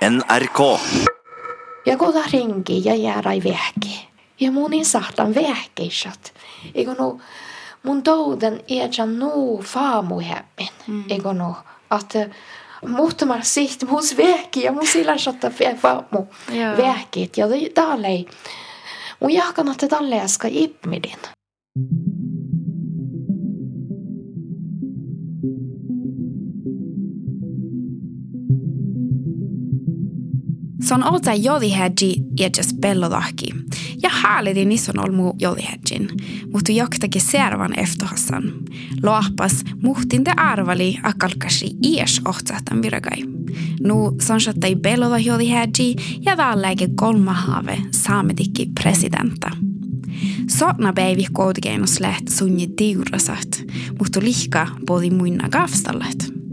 NRK. Ja kun ta ringi ja jäädä vehki. Ja mun in sahtan vehkeisat. Eikö no mun touden iäjän nuu faamu hemmin. Mm. Eikö no, että muutama siht mus vehki ja mun sillä satta faamu vehkit. Ja tälle ei. Mun jahkan, että tälle äsken ippmidin. Son olta jodihäji iäkäs pellodahki. Ja häälidi nison olmu jodihäjin. Mutta joktakin servan eftohassan. Loahpas muhtinte arvali akalkasi ies ohtsahtan viragai. Nu sonsattai pelloda jodihäji ja taalläike kolmahaave saamedikki presidenta. Sotna päivi koodikeinos lähti sunni diurasat, mutta lihka podi muina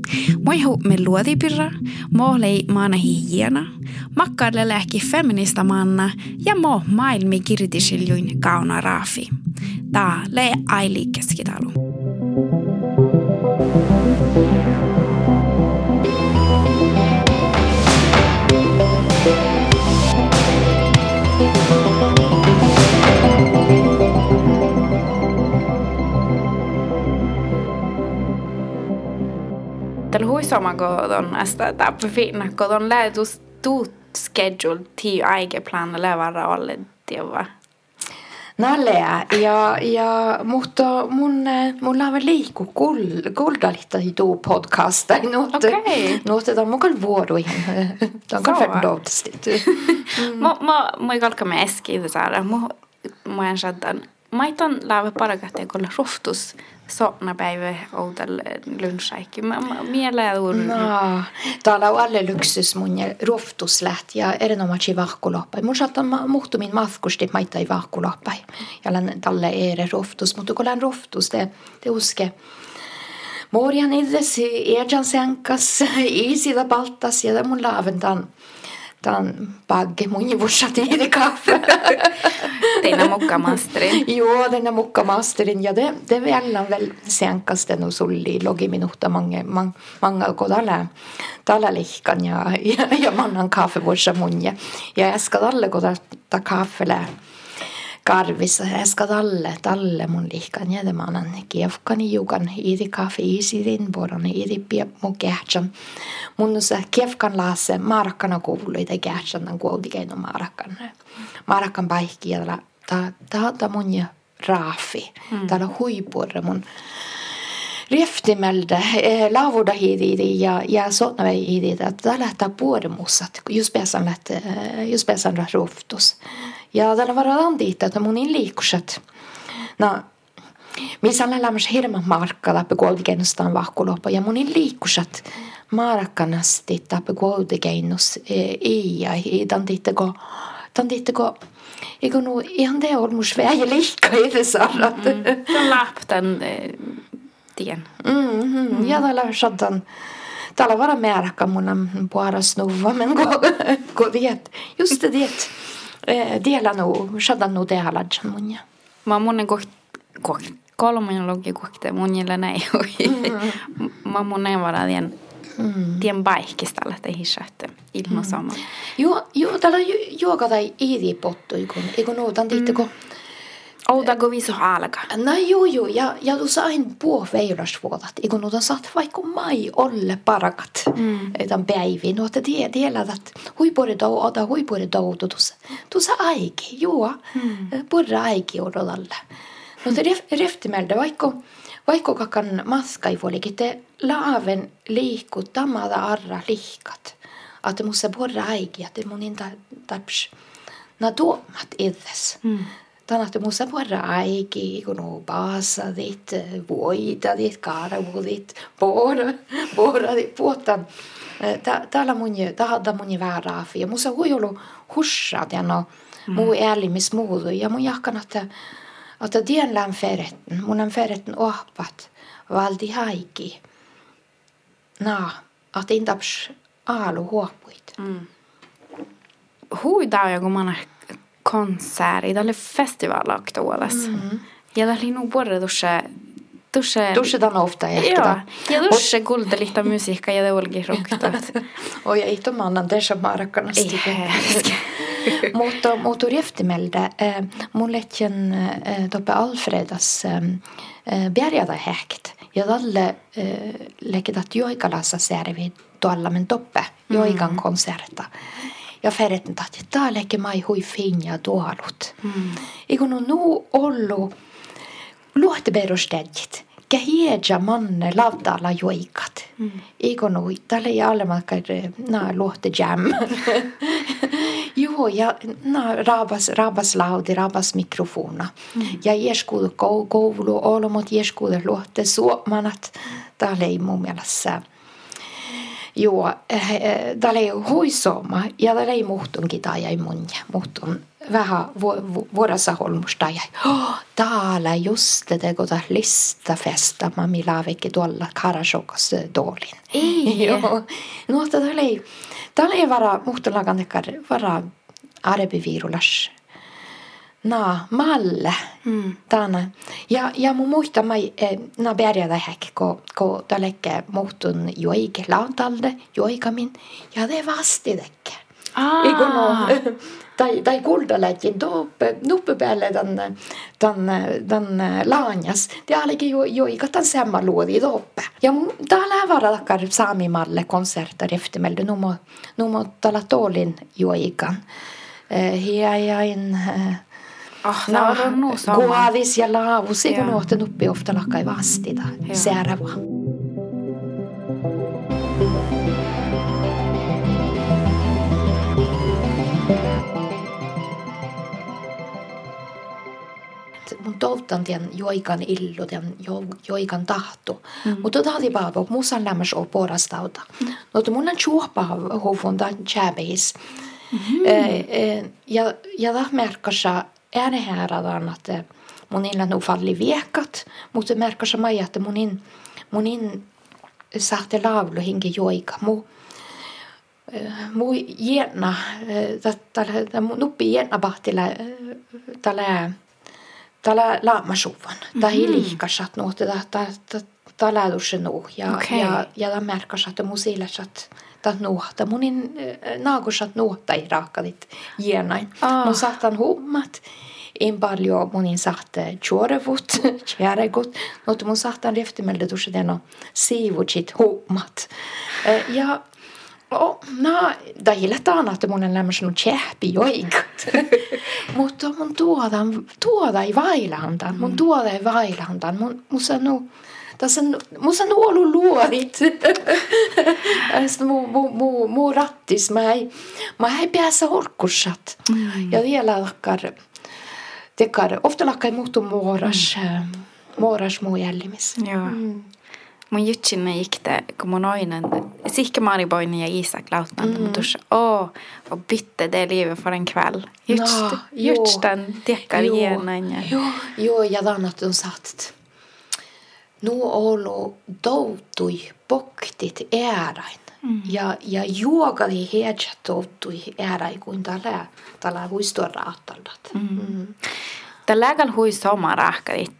gafstallet. Moihu me luodipirra, mohlei maana hihiena, makkaarle lähki feminista manna ja mo maailmi kirtisiljuin kauna raafi. Tää le aili keskitalu. Tällä huisoma kodon ästä tappi finna kodon lähetys tuut schedule tiu aike plana lävara olle tieva. Nälää. Ja, ja, mutta mun, eh, mulla on liikku kul, kuldalita i tuu podcasta. Nuot, Okei. nuot, on mukaan vuoduihin. Tämä on Sova. kyllä färdoutasti. Mo mo mo ei kalka me eski det saada. Mo mo en shaddan. Maiton lave parakatte kolla roftus sopna päivä outal lunchaikki. Mä mä mielää ur. No, täällä on alle lyksus mun ja ruoftusläht ja erinomaisesti vahkuloppai. Mun saattaa ma- muhtumin matkusti maita ei. Ja län tälle ere ruoftus, mutta kun län ruoftus, det, det uske. Morjan iddes erjan sänkas, isida baltas ja mun laaven tämän, tämän bagge. Mun juvussat i kaffe. Teina mukka masteri. Joo, den där mukkamasterin ja det, det vällan väl sänkas den och sulli. Logi minuutta mange, mang, manga ko tällä, tällä lihkan ja, ja, ja mannan kaffevuossa mun ja, ja äsken tälle ko ta kaffele karvissa äsken tälle, tälle mun lihkan ja det manan kiefkani jukan iidi kaffe iisirin boran iidi pie mun kähtsän mun se kiefkan lasse marakkana kuului te kähtsän tämän kuoltikeino marakkan marakkan paikki ja ta ta ta mun ja raafi. Täällä huipurre mun Riftimelde, eh, lavoda hidi ja, ja sådana väg hidi, että täällä lähtee puolimussat, just pesan läht, eh, just pesan ruftus. Ja täällä varadaan tiitä, että mun liikkuset. No, missä on lämmäs hirman markka läpi kuoltikennustaan vahkuloppa ja mun liikkuset markkanasti läpi kuoltikennus ei ja ei tämän tiitteko, tämän tiitteko, eikö nu ihan te on mun sväjä liikka i det tien. Mm-hmm. Ja täällä shaddan. Täällä vara määräkkä mun puara snuva, men gå, gå det. Just det, det. Eh, Dela nu, shaddan nu det haladjan mun ja. Mä monen koht koht kolmen logi kohte munilla näin. Mä monen vara tien tien baikistalla te hissatte ilmo sama. Joo, joo, täällä juoka tai iidi pottu, kun, eikö nu, tämän tiitteko. Ouda go viso alga. No joo, joo, ja, ja sain puo veilasvuotat, eikö nu, saat vaikka mai olle parakat. Mm. Tämän päiviin, no, että tie, tiedät, että huipuri dou, ota huipuri doutu, tuossa, aiki, joo, mm. purra aiki odotalle. No te ref, reftimelde, vaikka, vaikka kakan maskaivuolikin, te laaven liikku tamada arra liikat. Että musta purra aiki, että mun inta tarps na tuomat itses. Mm. Että musta purra aiki, kun on baasa dit, voita dit, kaaravuudit, poora, poora dit, puotan. Täällä mun, tahda mun vääraafi. Ja musta huijulu hussat ja no, muu äälimis muudu. Ja mun jahkan, että että tien län ferretten, mun on ferretten ohpat, valdi haiki. Na, att inte abs alu huopuit. Huida joku mana konserti, tälle festivalaktuolassa. Mm. Ja tällä nu borre tuossa Tuossa... Tuossa on ofta ehkä. Joo, ja tuossa kuulta lihta musiikka ja teolgi ruktat. Oi, ei tuon annan tässä maarakkanasti. mutta mutta rieftimeltä, mun lehtjen toppe Alfredas bärjada häkt. Ja tälle lekitat joikalassa särvi tuolla men toppe joikan mm. Ja tämä leki mai hui finja tuolut. Mm. Ikun on nu ollu luohteperusteet. Kehiedja manne lautalla joikat. Mm. Ikun nu, tälle ei allemakka na luohte jam. Joo, ja na, rabas, rabas laudi, rabas mikrofona. Mm. Ja ieskuudu koulu, olomot ieskuudu luotte suomanat. Tämä ei mun mielestä Joo, täällä ei huisoma. Ja täällä ei muhtunkin tai ei mun muhtun. Vähän vuodessa holmusta ja oh, täällä just tämä listafesta mä millä vekki tuolla Karasokas tuolin. Ei. Joo, no täällä ei, täällä ei vara muhtulakan tekar vara arabiviirulas na malle mm. tänä. Ja, ja mun muista mä eh, na bärjätä häk, ko, ko tälleke muhtun joike lautalle, joikamin, ja det vasti tekke. Ah. Eikö no, tai, tai kuldalätkin tuoppe, nuppe päälle tämän, tämän, tämän laanjas. Det olikin jo, joika tämän samma luodi tuoppe. Ja täällä varatakar saamimalle konserter eftermälde, nu må, nu må tala tålin joikan. Eh, Hiajain, eh, Ah, no. Kuovis ja laavus, eikö nuohten uppi ofta lakkai vastita, säärävä. mun toivotan tämän joikan illu, tämän jo, joikan tahto. Mm. Mutta tahti paavo, musan lämmäs on porastauta. Mm. No, mun on chuoppa huvun tämän tjäbeis. Mm-hmm. Eh, ja, ja tämä merkkaa äänehääradaan, että monilla nu falli viekat, mutta märkässä mai, että monin, monin sahte laavlu hinki joika. Mu, mu jäna, nuppi jäna bahtilla tällä tällä laamasuvan. Tai liikasat nuotte, tällä dusse nu. Ja, okay. ja, ja tämä märkässä, että mu siilasat ta nuohta. Munin naagusat nuohta ei raakadit jänain. Ah. No saatan hummat. En paljon monin sahte juorevut, tjäregut, mutta mun sahtan leftimeltä tuossa siivutsit hummat. Ja Oh, no, det gillar ett annat att mun lämmas nog käppi joikat. Mutta mun tuoda, tuoda i vailandan, mun tuoda i vailandan, mun, mun sano, tässä mun ollut luorit. Sitten mu, mu, mu, mu rattis, mä ei, mä ei pääse orkussat. Mm. Ja vielä lakkar, tekar, ofta lakkar muuttu muoras, mm. muoras muu jällimis. Joo. Mm. Mun jutsinne gick det, kun mun oinen, Sihke Mariboinen ja Isak Lautman, mm. tuossa, åh, och bytte det livet för en kväll. Just, Ja, just den deckar Joo, igenom. Ja. Joo, joo, ja tannat on satt. Nu olo doutui poktit äärain. Mm. Ja, ja juokali heidät doutui äärain, kuin tällä, tällä huistoa raatallat. Mm. Mm. Tällä lailla hui somarahkarit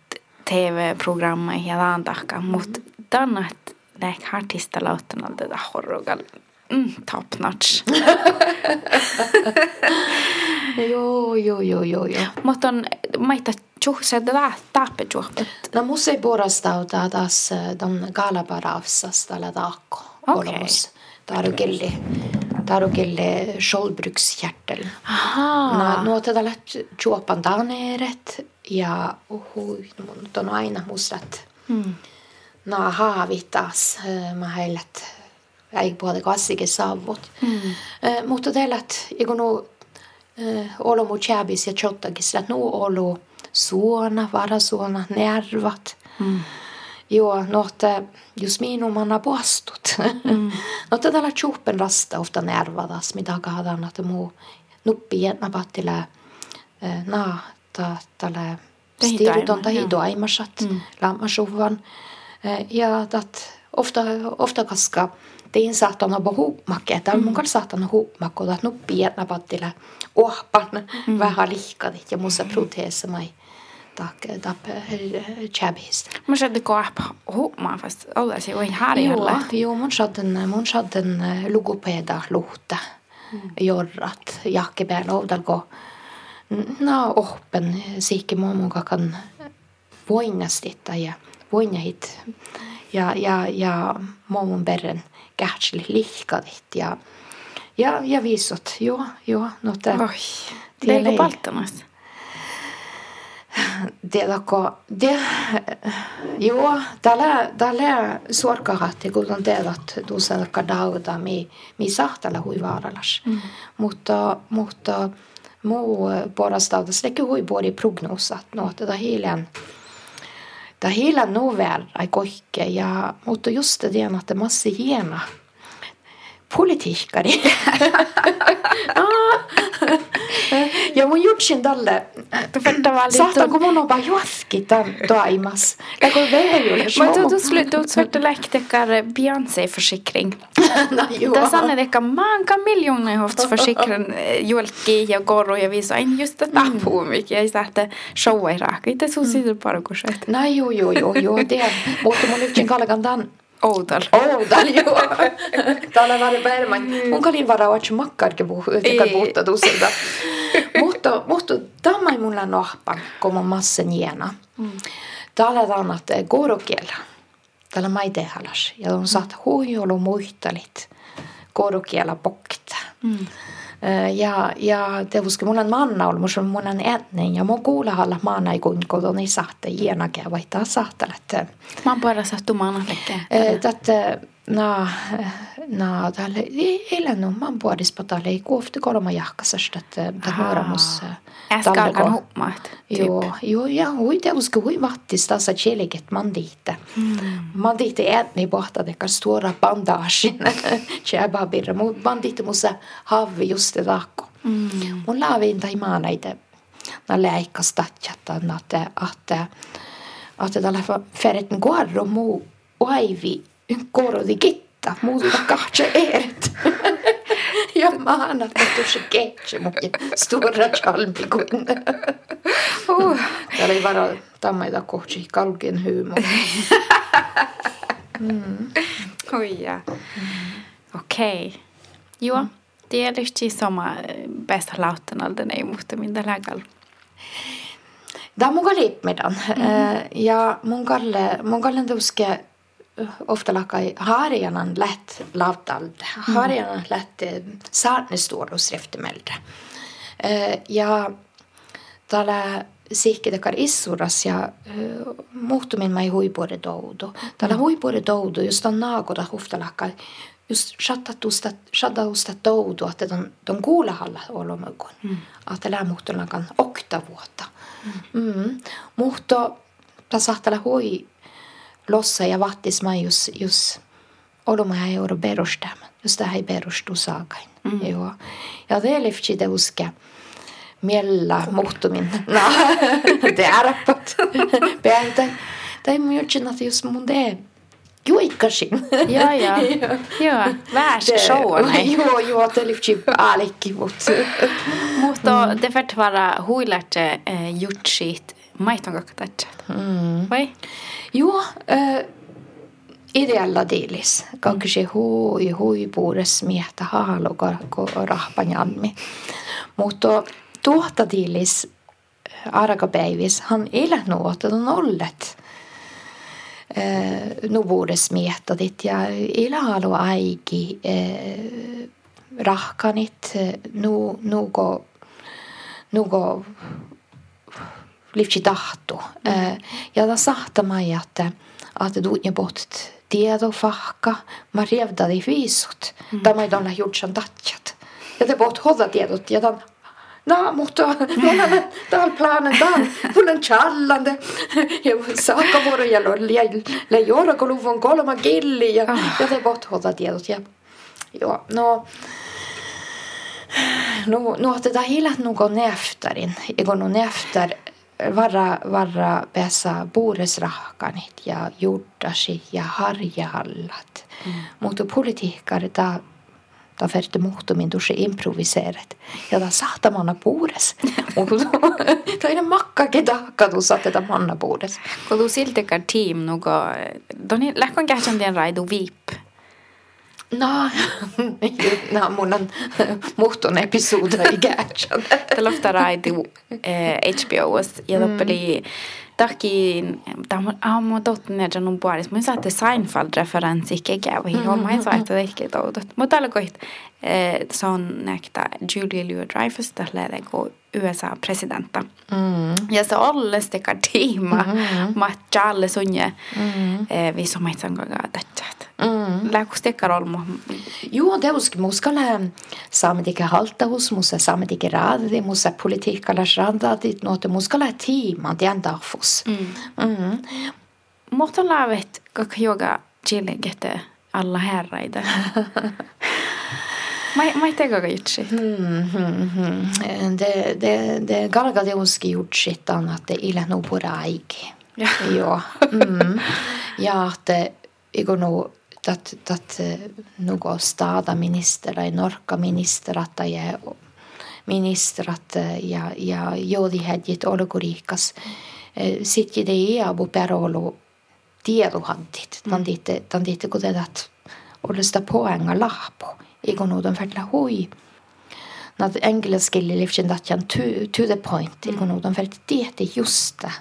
TV-programma ja laantahka, mm. mutta tänne lähti artista lauttanut tätä horrogal mm, top notch. Joo, joo, joo, joo, joo. mutta on maita tjuhse tätä tappe tjuhpet. No musta ei porastauta taas ton Galabarafsas tällä taakko. Okei. Olemus. Tarukille, tarukille Scholbrukshjärtel. Ahaa. No, nuo tätä juopan taneeret ja hui, mutta on aina mustat. Mm. No haavit taas. Mä heilät ei puhuta kassikin saavut. Mm. Mutta teillät, kun nu olo mu tjäbis ja tjottakin, sillä nu olo suona, varasuona, nervat. Mm. Joo, no että jos minun manna postut. Mm. no että tällä tjuppen rasta ofta nervadas, mitä kahdaan, että muu nuppi jännä pattila na ta tällä Tehi stiruton taima, tai joo. doaimasat Mm. lammasuvan. Ja tat ofta ofta kaska tein saatana bo huupmakke, että mun kanssa saatana huupmakko, että nuppi jännä pattila ohpan vähän lihkadit ja mussa proteessa mai tak tap tjäbis. Mä sieltä koap huomaa fast olla se on Joo, harjalla. joo, mun saden mun saden logopeda luhta jorrat jakkepään oudalko no oppen siikki mun kan voinnastita ja. Voinnahit ja ja ja mun perren kähtsli lihkadit ja. Ja ja viisot joo joo no te Oi, leiko palttamas. Tiedätkö, det, joo, täällä, täällä suorkahatti, kun on tiedät, tuossa kadauta, mi, mi sahtala hui vaaralas. Mm. Mutta, mutta muu porastauta, se teki hui puoli prognosat, no, tätä hiilen, tämä hiilen novel ei koikke, ja, mutta just det, että massa hiena politiikkari. ja mun jutsin tälle. Saatan, kun mun on vaan juoski toimas. Ja kun då, då, slu, då svarte läktekar Beyoncé-försikring. No. Där sanne deka manka miljoner haft försikring julki ja goro ja visa en just det Mm. tapu mycket. Jag satte showa i rak. Inte så sitter bara och skjuter. No joo, joo, joo, joo. Det, mutta mun jutsin kalkan tämän. Oudal. Oudal, joo. Täällä var Bergman. Mun kalin varaa watch makkarke Ei. puhutta tuossa. Mutta, mutta tämä ei mulla nohpan, kun mun massen jena. Täällä on että korokielä. Täällä mä itse halas. Ja on saat huijolu muistelit korokielä pokta. Ja, ja tietysti mulla on manna ollut, on mulla on ennen, ja mun kuulahalla maana ei kun ei sahte jienakea, vaihtaa sahtelet. Mä oon bara sattumaan allekin. Tätä, na, na, tälle, ei elänyt, mä oon puolissa patalle, ei kuofti kolma jahkasasta, että tämä nuoramus. Äsken alkan hupmaat. Joo, joo, ja hui tietysti hui vattis tässä cheliket mandiitte. Mandiitte äänni pohta teka stora bandaasin. Tjäbabirra, mun mandiitte mussa havi just det takko. Mun laavin tai maanaite. Nää läikkas tatjata, että, että, että tällä ferretin kuorro muu aivi korodi kitta, muuta kahtse eret. Ja maana, että tuossa ketse mun stora chalmikun. Uh. Täällä ei varo tammeita kohti kalkien hyymä. Oj, ja. Okei. Joo, det är riktigt samma bästa lauten all den är emot min lägal. Tämä on mun liipmedan. Ja mun kalle, mun kallen ofta lakai harjanan lätt lautalde. Harjanan lätt saarnestuolus reftemeltä. Ja täällä sihkitekar issuras ja muhtumin mai huipuore doudu. Täällä huipuore doudu, just on naakoda ofta lakai just shattatusta shattausta doudu, että ton, ton kuulahalla olomukon. Mm. Että lämmuhtuna kan okta vuotta. Mm. Mutta tässä saattaa hui lossa ja vattis mä just, just olemme här euro det här berustu saakain. Mm. Joo. Ja det lyfti det uske miellä muhtumin. No, det är rappat. Päältä. Tai myötsin, että just mun det juikkasin. Ja, ja. Joo, väärs show. Joo, joo, det lyfti äälikki, mutta... Mutta det för vara huilat eh, jutsit maiton kakkatat. Mm. Vai? Joo, äh, idealla diilis. Kaksi hui hui puures miestä haaloka rahpanjalmi. Mutta tuota diilis arkapäivis han on ollet. Äh, nu puures miestä dit ja elä halu aiki äh, rahkanit nu nuko nuko livsi tahto. Mm. Ja da sahta mig att, att du inte bort tieto fahka, mä rievdadi viisut. Mm. Tämä ei ole gjort sen tatjat. Ja te bort hålla tiedot ja tämän No, mutta mulla on täällä planen, täällä mulla on challande. Ja saakka vuoro ja le jorko luvun kolma killi ja, ja te bort hålla tiedot. Ja, joo, no, no, no tätä hilat nuko neftarin, eikö no neftar varra, varra päässä puuresrahkanit ja juddasi ja harjahallat. Mm. Mutta politiikkari, ta, Da ferte muhtomin tuossa improviseeret. Ja da saata manna puures. Da er det makkakin tahka tu satte ta manna puures. Kun du siltikar team nugo, doni lähkon kähtsän tien raidu viip. No, no mun on muhtun episoda i kähtsän. Det lofta raidu eh, HBO ja loppeli mm Takin, tämä on totta, että on puolis. Mä saatte Seinfeld-referenssi kekävä. Joo, mä en saa, että ehkä toudut. Mutta tällä kohdalla se on näktä Julia Louis-Dreyfus, tällä kun USA-presidenta. Mm. Ja se alles tekar tiima, mm. mä tjaalle sunje, mm. vi som ei sanko tähtsät. Mm. Läkus tekar olmo. Joo, det uski muskala saamedike haltahus, musa saamedike raadadi, musa politiikalla randadit, noita muskala tiima, det on darfus. Mm. Mm. Mutta laavet, kaka joga chillegete alla herraida. ma ei, ma ei tea ka kõik siit mm. -hmm. hmm, hmm. Det, det, det Gargadioski jutsit on, että illä nu poraiki. Ja. Joo. Mm. Ja että iku nu tat, tat nugo stada ministeri, norka ministerata ja ministerat ja, ja joodihedjit olukuriikas. Sitten ei abu perolu tieduhandit. Tandit, tandit kutetat olla sitä poenga lahpo. Lahpu igonudon fertla hui. Nad engelskille livsin datjan to, to the point igonudon ferti tieti justa.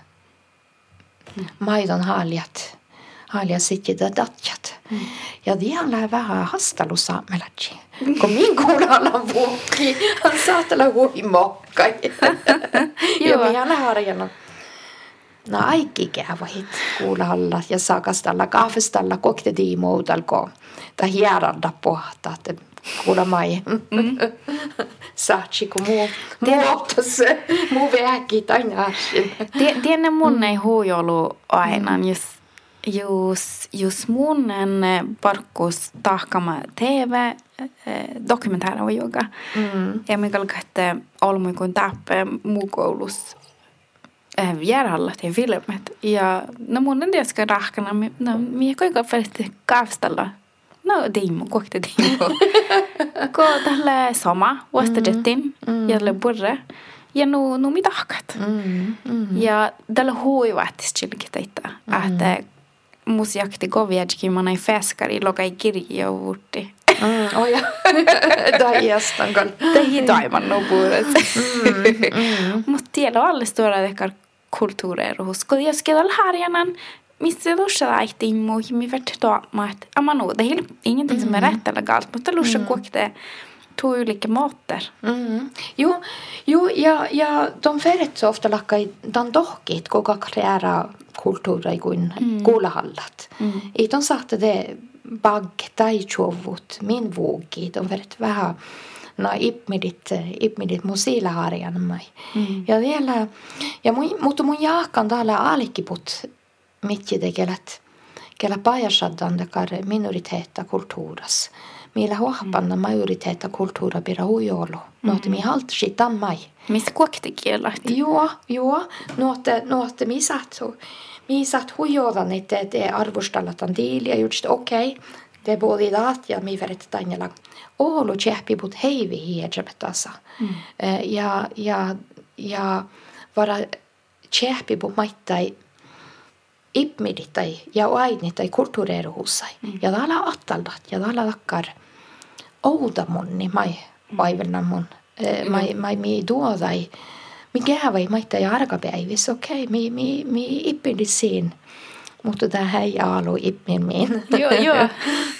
Maidon haljat. Halia sitti da datjat. Ja dialla vähän hastalu saamelatsi. Kun min kuulalla vuokki, han saatella hui mokka. Joo, ja harjana. No aikki käyvät kuulalla ja saakastalla kahvistalla kokte diimoudalko. Tai hieranda pohtaa, että kuulemai. Mm. Saatsi, kun muu, muu ottas, muu väki aina. Tiedän mun ei huujolu aina, jos jos, jos mun parkkus tahkama TV dokumentääri on joka. Mm. Ja mikä että olmu kun tappe muu koulus vierhallat ja filmet. Ja no mun en tiedä, ska rahkana, no minä kuinka färsti kaavstalla No Dimo, kokte Dimo. Ko tälle sama, vastajettin, mm. ja tälle burre. Ja nu, nu mi tahkat. Mm. Mm. Ja tälle hui vaattis chilkit että, mm. että mus jakti goviajikin mana ei feskari, lokai kirja vuutti. Mm, oh ja, daijastan kol. Daji taiman no puures. Mm, mm. Mutta tiedä alle stora dekar kulttuureer hos. Kun jos kedal harjanan, missä lussa laittiin muuhin, mi vart tuomaan, että amma nu, det är ingenting som är rätt eller galt, mutta lussa mm. kuokte två olika mater. Mm. Jo, jo ja, ja de färret så ofta lakka i dan dohkit, kuka kreera kulttuuria kuin mm. kuulahallat. Mm. Ei ton saatte det bag tai chovut min vuoki, de färret vähän no ipmidit, ipmidit mun siilaharjan mai. Mm. Ja vielä, ja mun, mutta mun jaakkan täällä aalikkiput mitji tekelet, kellä pajasaddan dekar minoriteetta kulttuuras. Millä huohpanna majoriteetta kulttuura pira huijolu. Nuotte mi halt shitan mai. Missä kuokti kielat? Joo, joo. Nuotte, nuotte mi satt mi satt huijodan, että te arvostalatan diili ja just okei. Okay. Det både idat ja mi verret tanjala. Oulu tjäppi put heivi hiedjabetasa. Mm. Ja, ja, ja vara tjäppi put maittai ipmidittai ja ainittai kulttuureeruhussai. Mm. Ja täällä attaldat ja täällä takkar ouda monni mai vaivelnan mun. Mm. Mai, mai mi duodai. Mi käyvai maittai arkapäivissä, okei, okay, mi, mi, mi ipmidit siinä. Mutta tämä ei alu ipmin min. Joo, joo.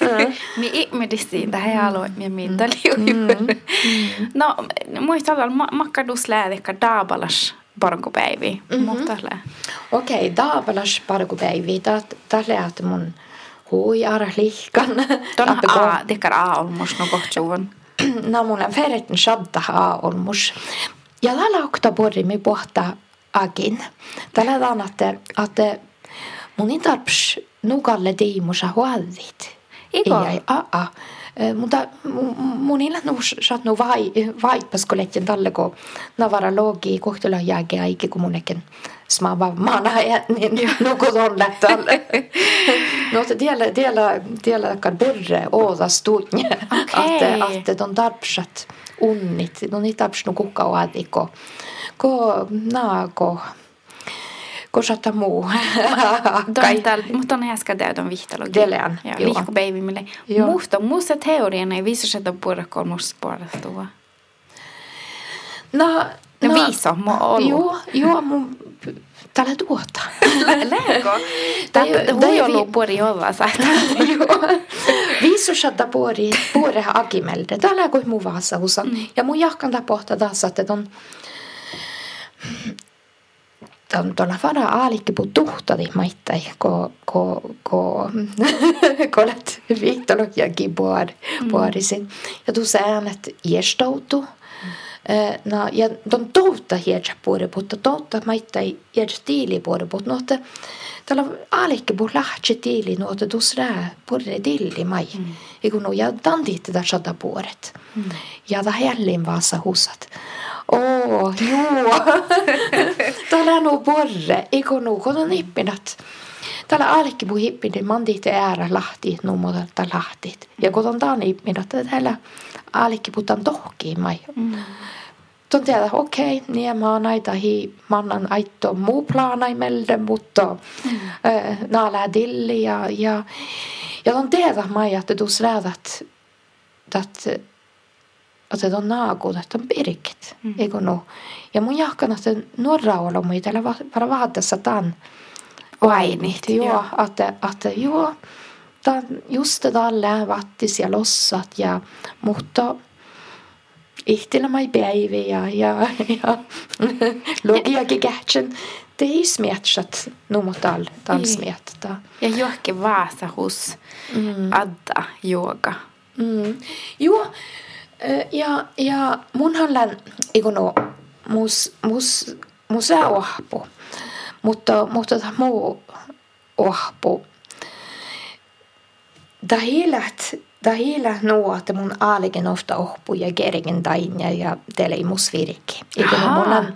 Mi ipmidit siinä, tämä ei alu ipmin min. Tämä oli No, muistan, makkadus läädekka daabalas pargupäivi. Mm-hmm. Okei, okay, daabalas pargupäivi. Tällä että mun huijar lihkan. Tuon a, tekkar a olmus no kohtsuun. No mun on ferretin shadda a olmus. Ja tällä oktoborri mi pohta agin. Tällä on, että, että mun ei tarps nukalle diimusa huoldit. Iko? Ei, a, a. Mutta mun illa nu vai vaipas kollekin talle ko navara logi kohtela jääke aike kun munekin smava mana niin nuko tolle tälle. No te tiellä tiellä tiellä kar borre oda stunje. Okei. Att att de tarpsat unnit. No niitä tarps nu kukka oadiko. Ko naako. Ko sata muu. Kai. Mutta on häskä täydön vihtalogi. Delean, Ja lihku baby mille. Joo. Musta, musta teoriana ei viisu sitä purra kolmus puolestua. No, No viiso, mo ollut. Joo, joo, mun tällä tuota. Tai- Tämä tai voi vi- olla saattaa. Viisusata puori, puore akimelde. Täällä kuin mun vaassa husa. Mm. Ja mun jahkanta pohta taas, että on on tuolla vara aalikki puu tuhtadi maittai, ko, ko, ko, ko olet viittologiakin puor, puorisin. Ja tuossa äänet iestoutu. Eh, No, ja de touta hiedä puore, mutta touta maittai hiedä tiili puore, mutta no, että Tällä alikki puu lähtsi tiili, no, että tuossa rää puore tilli mai. Mm. Eiku no, ja tantit tätä sata puoret. Mm. Ja ta hällin vaassa husat. Oo, joo. Täällä on porre, eikö nu, kun on hippinat. Täällä alikki puu hippinat, mandit äärä lahti, mutta lahtit. Ja kun on taan hippinat, täällä alikki puhutaan tohkiin mai. Mm. Tuon tiedä, okei, okay, niin mä näitä hi mannan aitto muu plaanaimelde, mutta mm. äh, nää dilli ja, ja, ja tuon tiedä mai, että tuossa että että on naakuut, että on pirkit, mm. eikö no? Ja mun jahkan, että nuorra olla mun täällä vara vaatessa tämän Vainit, joo, että, että joo, tämän, just tällä vattis ja lossat ja, mutta ihtilä mai päivi ja, ja, ja logiakin kähtsän. Smätsat nog mot all, all Niin. Ja johonkin vaasa hus adda jooga. Mm. Joo, ja, ja munhan ikuno mus, mus, musea ohpu, mutta, mutta muu ohpu. Dahilät hiilät, det hiilät nuo, että mun aalikin ofta ohpu ja kerikin tain ja, ja teille ei mus virki. Eikö no, mun, Ahaa. on-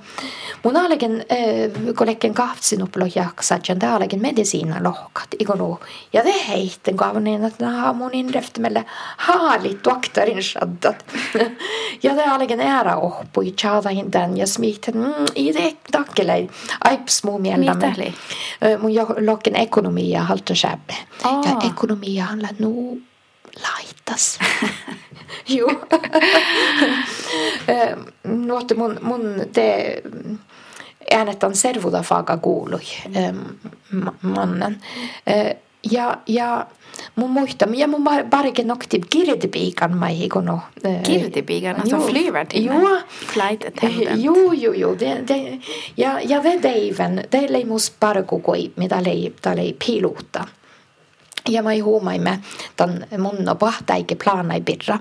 mun aalikin, äh, kun lekken kahtsin upplo jaksat, ja det aalikin medisiina lohkat, eikö no. Ja det heitten kaavan niin, että nämä mun inreftimelle haalit tuaktarin shaddat. ja det aalikin ära ohpu, ja tjaadahin tän, ja smihten, mm, i det takkelei, aips muu mieltä. Mitä oli? Ö, mun jo- lokken ekonomia halta säbbe. Aa. Ja ekonomia handlar nu laitas. Joo. Ö, Nuotte mun, mun te äänet on servuda faga kuului mannen. Ja, ja mun muista, ja mun parikin nokti kirjetipiikan mai ikono. Kirtipiikan, alltså flygvärdinna. Joo. Flight attendant. Joo, joo, joo. Det, det, ja, ja deiven, det lei mus parkukoi, mitä lei, lei pilota. Ja mä huomaimme tämän mun pahtäike planai birra.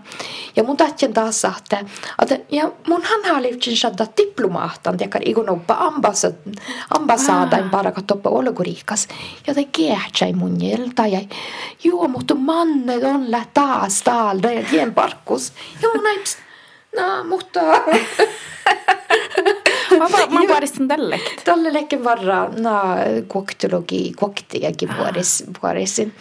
Ja mun tahtjen taas että, että ja mun hän halivtsin saada diplomaattan, tekar ikon oppa ambassad, ambassaadain Ah. para katoppa olgurikas. Ja te kehtsai mun jelta ja joo, mutta manne on lä taas taal, det är en parkkus. Ja mun näips, no, mutta Mä, va- mä vaadistin tällekt. Tälle lekken varra na koktologi koktiakin vuoris, vuorisin.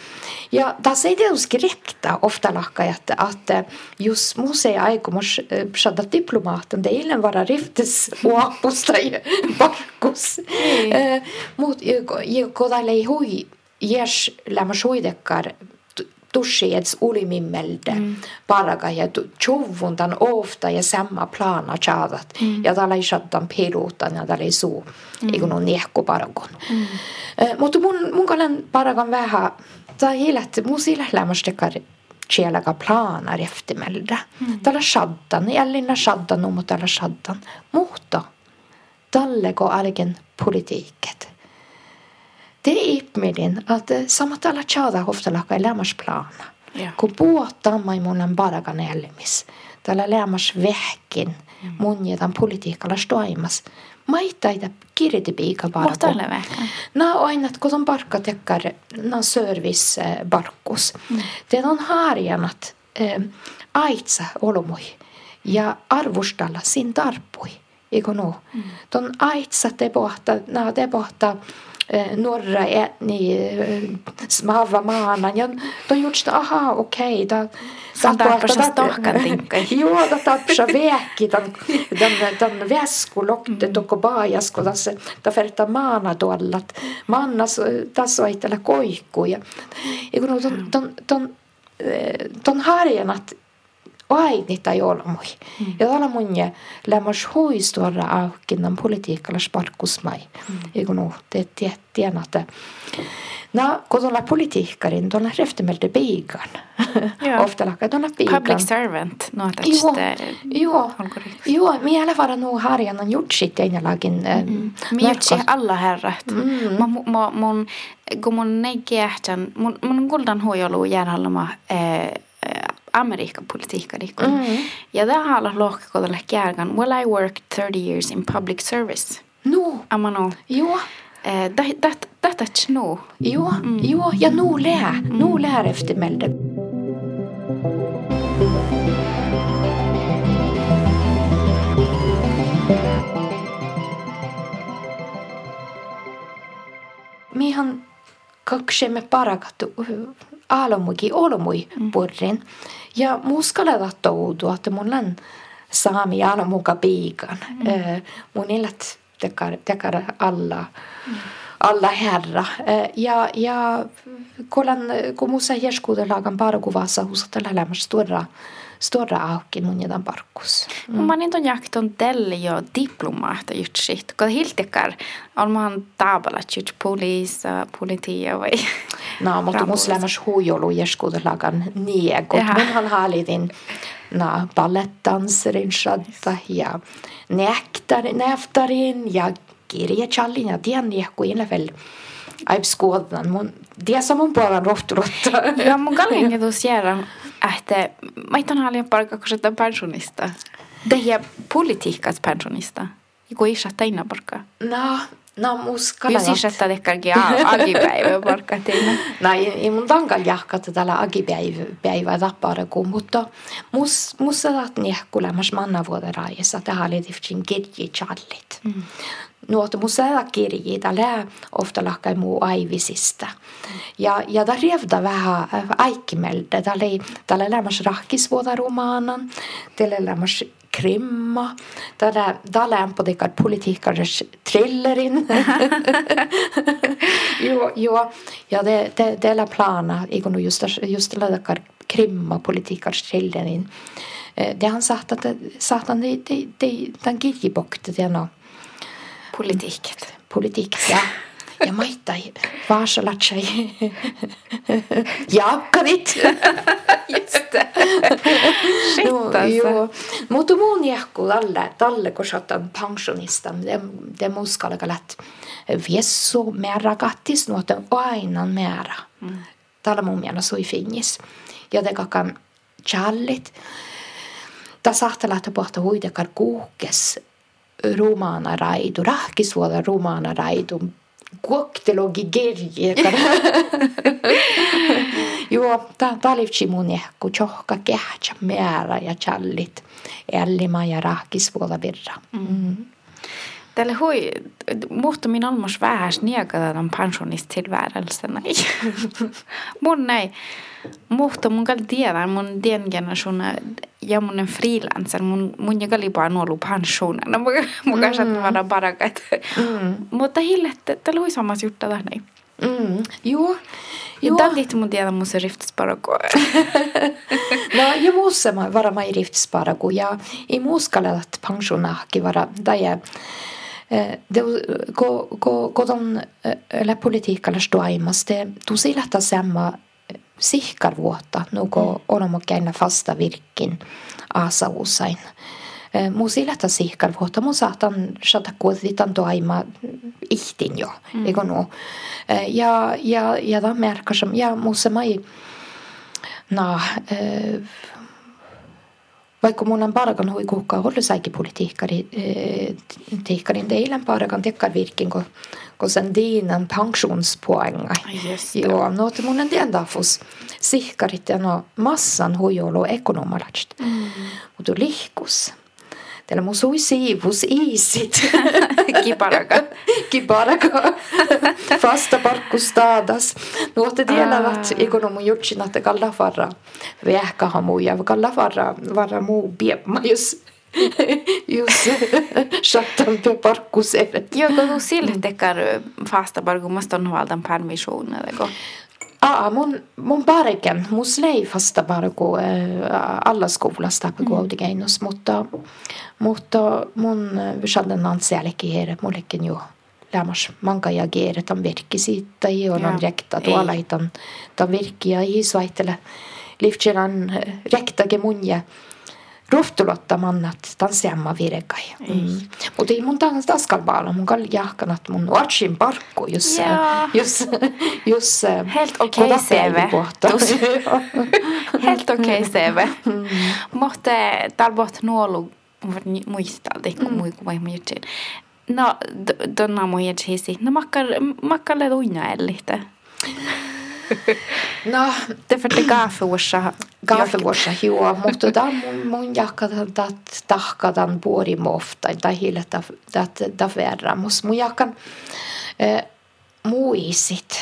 Ja tässä ei teus grepta ofta lakka, että, että jos musea aikomus saada diplomaatin, det illen vara riftes uapusta ja parkkus. Eh, Mut kun tälle ei hui, jes lämmä suidekkar tussiets ulimimmelde mm. paraga ja tjuvun tan ofta ja samma plana tjadat. Mm. Ja tällä ei sattan piluutan ja tällä ei suu, mm. eikö no niehku paragon. Mm. Eh, mutta mun, mun kalan paragan vähän, tai hiilet, mun sillä lämmästekar kielaga planar eftermälde. Mm. Tällä shaddan, jällinä shaddan, no, mutta tällä shaddan. Mutta tälleko algen politiiket. Det är ihmedin, att eh, samat alla tjada ofta laka i lämmarsplana. Ja. Kun puhutaan mai munan paragan elmis. Tällä lämmars vähkin mun jätän politiikalla stoimas. Mutta paragon. ole vähän. Nää on aina, kun on parkka tekkar, nää service eh, barkkus. Mm. Det on harjanat eh, aitsa olomoi ja arvostella sin tarpui. eikö no? Mm. Ton aitsat te pohta, na te pohta norra etni smava maanan. Ja då gjorts det, aha, okej. Okay, Saattaa stahkan tinkkai. Joo, da tapsa väki, dan, dan, dan väsku lokte toko baajasko, tässä da ferta maana tuolla. Mannas, tässä on itellä koikku. Ja, ja kun ton, ton, ton, ton harjanat ainita joulumui. Mm. Ja tällä mun ja lämmäs huistuora aukinnan politiikalla sparkkusmai. Mm. Eikö nu, te tiedän, että No, kun tuolla politiikkarin, tuolla reftemeltä piikan. Ofta lakka tuolla piikan. Public servant, no joo, joo, joo, mi alla fall nog harjan on gjort sitt enalagen. Mm. Mi gjort alla herrat. Mm. Ma, ma, mun, kun mun negehtän, mun, mun kuldan huijolu järjellä eh, Amerikan politiikka mm. Ja tämä on lohkakodalle kärgan. Well, I worked 30 years in public service. No. Amano. Joo. Detta no. Joo, mm. joo, ja nu lää. Mm. Nu lää eftermälde. Mihan kaksemme parakattu aalommukin olmui mm. purrin. Ja muskalla toutua, että mun on saami aalommuka piikan. Mm. Äh, mun illat tekar, tekar alla. Mm. alla herra. Ja, ja kolan, kun musa hieskuudelagan parkuvassa husatella elämässä stora, stora auki mun jätän parkkus. Mm. Mä niin ton jakton tälle jo diplomaata just shit, kun hiltikar on man taabalat just poliisa, politia vai No, mutta musta lämmäs huijolu hieskuudelagan niegot. Munhan haalitin na ballettdanserin shadda ja näktarin, näftarin ja kirjachallin ja tiedän kuin level aib skuodan mun dia samun puolen rohturotta. Ja mun kallinge tuossa siellä, että maitan haljan palkkakusetan pensionista. Tehdä politiikkaat pensionista. Iku isä teinä palkkaa. No, no muskalla. Jos isä tätä ehkä agipäivä palkkaa teinä. No, ei mun tankan jahkata tällä agipäivä tappaa kun, mutta mus, musta tahtin jahkulemas manna vuoden raajassa tähän liittyvät kirjit jallit. Mm. Nuotta mun kirji, tällä ofta lahkai muu aivisista. Ja, ja tämä rievda vähän äikkimeltä. Tällä oli tällä lämmäs rahkisvuodaromaanan, tällä lämmäs krimma. Tällä, tällä on potikar politiikares trillerin. joo, joo. Ja det, det, det är plana, ikon just, just det där krimma politiikares trillerin. Det han sagt att, sagt att det, det, det, den kirjibokte det no Politiikket. Politiikket, ja. Ja maita vaasalatsai. Jaakkarit. Just det. Shit no, alltså. Joo. Mutta mun jahku talle, talle kun otan pensionista, det, det muskalla lätt viesso määrä kattis nuoten aina määrä. Mm. Tällä mun mielestä sui finnis. Ja te kakan challit. Ta saattaa lähteä pohta huitekar kuukkes rumaana raidu, rahkisuola rumaana raidu, kuoktelogi gerje. Joo, tämä talivtsi mun ehku, tjohka kähtsä määrä ja challit, ällima ja rahkisuola virra. Mm. Tälle hui, muhtumin almos vähäs niekada tämän pensionistillvärelsen. mun ei, muhtu mun kall tiedän mun den generationen ja mun en freelancer, mun, mun jag oli bara nuolu pensionen. No, mun kanssa mm. vara barakat. Mm. Mutta hille, tällä hui samassa juttu tähän. Mm. Joo. Joo. Tämä liittyy mun tiedä mun se riftsparako. no, ja muussa varmaan ei riftsparako. Ja ei muuskalla, pensionahki vara. Tai det, ko, ko, ko de la politiikalla stoimas, det tosi lähtä samma sihkarvuotta, nuko mm. onomokäinä fasta virkin aasa usain. Musi lähtä sihkarvuotta, mun saatan shata kuotitan toima ihtin jo, mm. eikö no. Ja, ja, ja tämä märkas, ja mussa mai, na, äh, vaikka mun on parakan hui kuhkaa ollut säikin politiikkari, tiikkarin teidän parakan tekkar virkin, kun, kun sen diinan pensionspoänga. Joo, no että mun on tien dafus sihkarit ja no massan huijolu ekonomalast. Mm. Mutta lihkus. Tällä mun sui siivus iisit. Kiparaka. Kiparaka. Fasta parkkustadas. Nuotte tiedävät, ikon mun jutsin, että kalla farra vähkähän muu ja kalla farra, farra muu piepma, jos Just chattan på parkkuseet. Joo, kun sille tekar fasta parkumaston huoltan permission eller Aa, mun, mun parken, mun slei fasta parku äh, alla skolasta mm. mutta, mutta mun visaden ansialikin here, mullekin jo lämmas manka ja. geere, tan virki siitä, ja on rekta tuolla, tan, tan virki ja isoaitele, liftseran rektage munje, rohtulottamanat tanssiamma virekai. Mm. Mutta ei mun taskalbaalla, mun kalli jahkanat mun watchin parkku, jos, jos, jos Helt okei okay, CV. Helt okei okay, CV. Mm. Mutta talbot nuolu muistaa, kun mm. mui muistin. No, donna jätsi No makkalle uina ellihtä. No, det för det gaafuussa. Gaafuussa, joo, mutta tämä mun, mun jakkadan tat tahkadan puori mofta, tai hiile dat da verra, mus mun jakkan eh, muisit.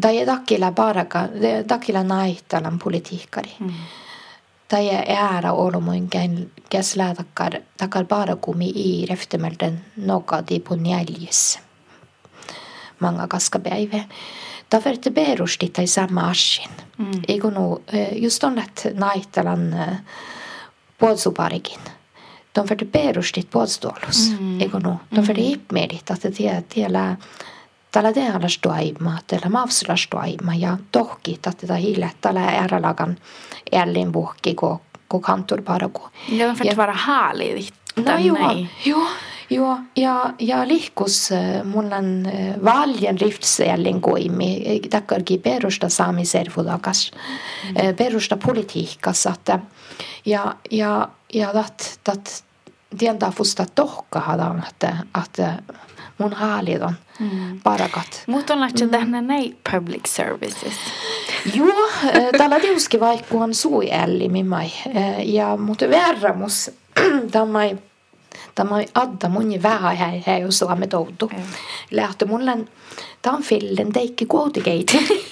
Tai ei takilla baraka, takilla naihtalan politiikkari. Mm. Tai ei äära olo mun käs läätakkar, takkar barakumi i reftemelden nokadi på njäljes. Manga kaskapäivä. Da verta berusti tai sama asin. Mm. Eikö no, just on, että naitalan puolusuparikin. De verta berustit puolustuolus. Mm. Eikö no, de verta mm. ipmedit, että tie, tiellä tällä tehallas toima, tällä mavslas toima ja tohki, että tätä hiile, tällä ääralagan ällin puhki, kun kun kantor bara gå. Ja, för att vara härlig. No, joo, joo. Joo, ja, ja lihkus mul on valjen riftselin koimi, takkargi perusta saamiservulakas, mm. perusta politiikassa, että ja, ja, ja dat, dat, tientää fusta tohkahadan, että, että mun haalit on mm. parakat. Mutta on lähtö tähän näin public services? Joo, tällä tiuski vaikka on suiälli, mimmai. Ja mutta verramus, tämä Tämä adda mun vähän hei hei jos Suomi toutu. Lähtö mulle tämän fillen teikki kuotikeiti.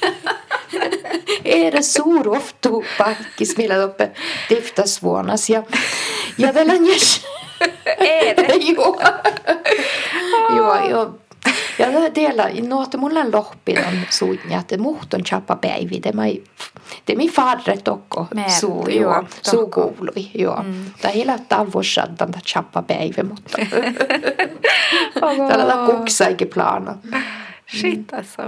Era suur oftu pakkis, millä toppe tiftasvuonas ja ja vielä jäs. Era. Joo. Joo, joo. Ja teillä, no, että mulla on lohpi on suunnia, että muht on chappa päivi. Det är det är min farre tokko suu, joo, suu kuului, joo. Mm. Tai hela talvuussaddan ta chappa päivi, mutta tällä kuksaikin plana. Shit alltså.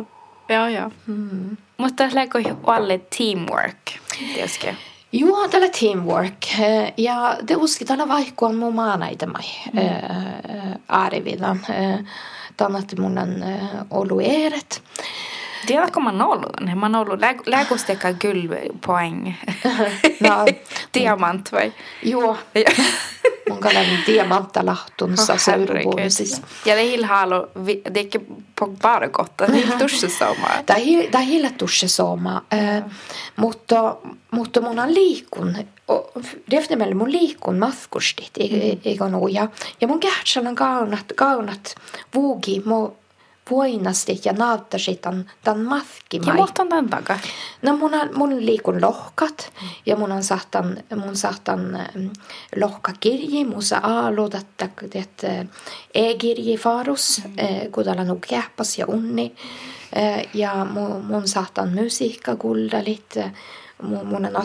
Ja, ja. Mm. Mutta ju alle teamwork, tietysti. Joo, tällä teamwork. Ja det uski tällä vaikka on mun maanaita mai. Mm. Aarividan. Tänne mun on ollut eeret. Tiedätkö Manolo? Manolo, läkusteka guldpoäng. no, Diamant vai? Joo. Mun kallan diamantalahtunsa oh, seuravuosissa. Ja det är halo, det är inte bara gott, det är tussesoma. Det är det är hela tussesoma. Mutta mutta mun on liikun Defnemelle mun liikun matkustit, eikö nuja. Ja mun kähtsän on kaunat, kaunat vuugi, mu voinasti ja nauttasit tämän, tämän matkimai. Ja muhtan tämän takaa? No mun, on, mun liikun lohkat ja mun on sahtan, mun sahtan ähm, lohkakirji, mun saa aaluutat, että e-kirji farus, mm. Äh, on kähpas ja unni. Äh, ja mun, mun sahtan musiikka kuldalit, mun, mun on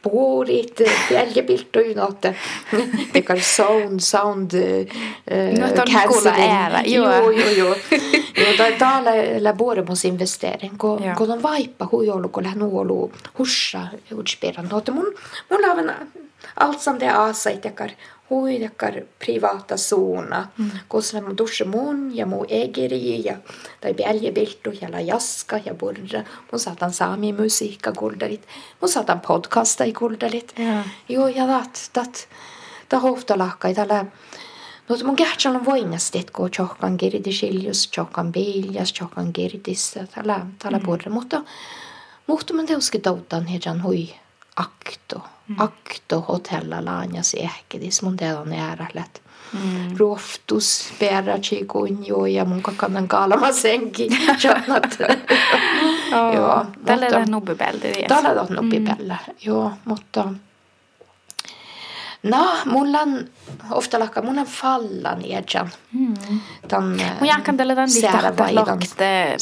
astan ikar puurit, jäljepilttuinot, mikä oli sound, sound uh, no, cancelling. Joo, joo, joo. joo täällä laboremus investering, kun, ja. kun on vaippa huijolu, kun lähden nuolu hussa utspiran. No, mun, mun on allt som det är asaitakar huidakar privata zona, mm. koska mun dusse mun ja mun egeri ja tai bäljebiltu ja la jaska ja burra. Mun saatan saami. Mun saatan podcasta i kuldalit. Ja. Joo, ja dat, dat, ta hofta lahkai tällä No, mun kähtsän on voinnasti, kun tjohkan kirti siljus, tjohkan biljas, tjohkan kirtissa, tällä, tällä mm. puolella. Mutta, mutta mä teuski toutan heidän hui akto akto hotella laanjas ehkedis mun teidän äärälet. Mm. Ruoftus perraci kunjo ja mun kakanan kalama senki. Jannat. Joo. Tällä on nubbipelle. Tällä on nubbipelle, joo. Mutta No, mulla on ofta lakka, mun on fallan iedjan. Mm. Tan Mun jääkän tällä tämän liittä lokt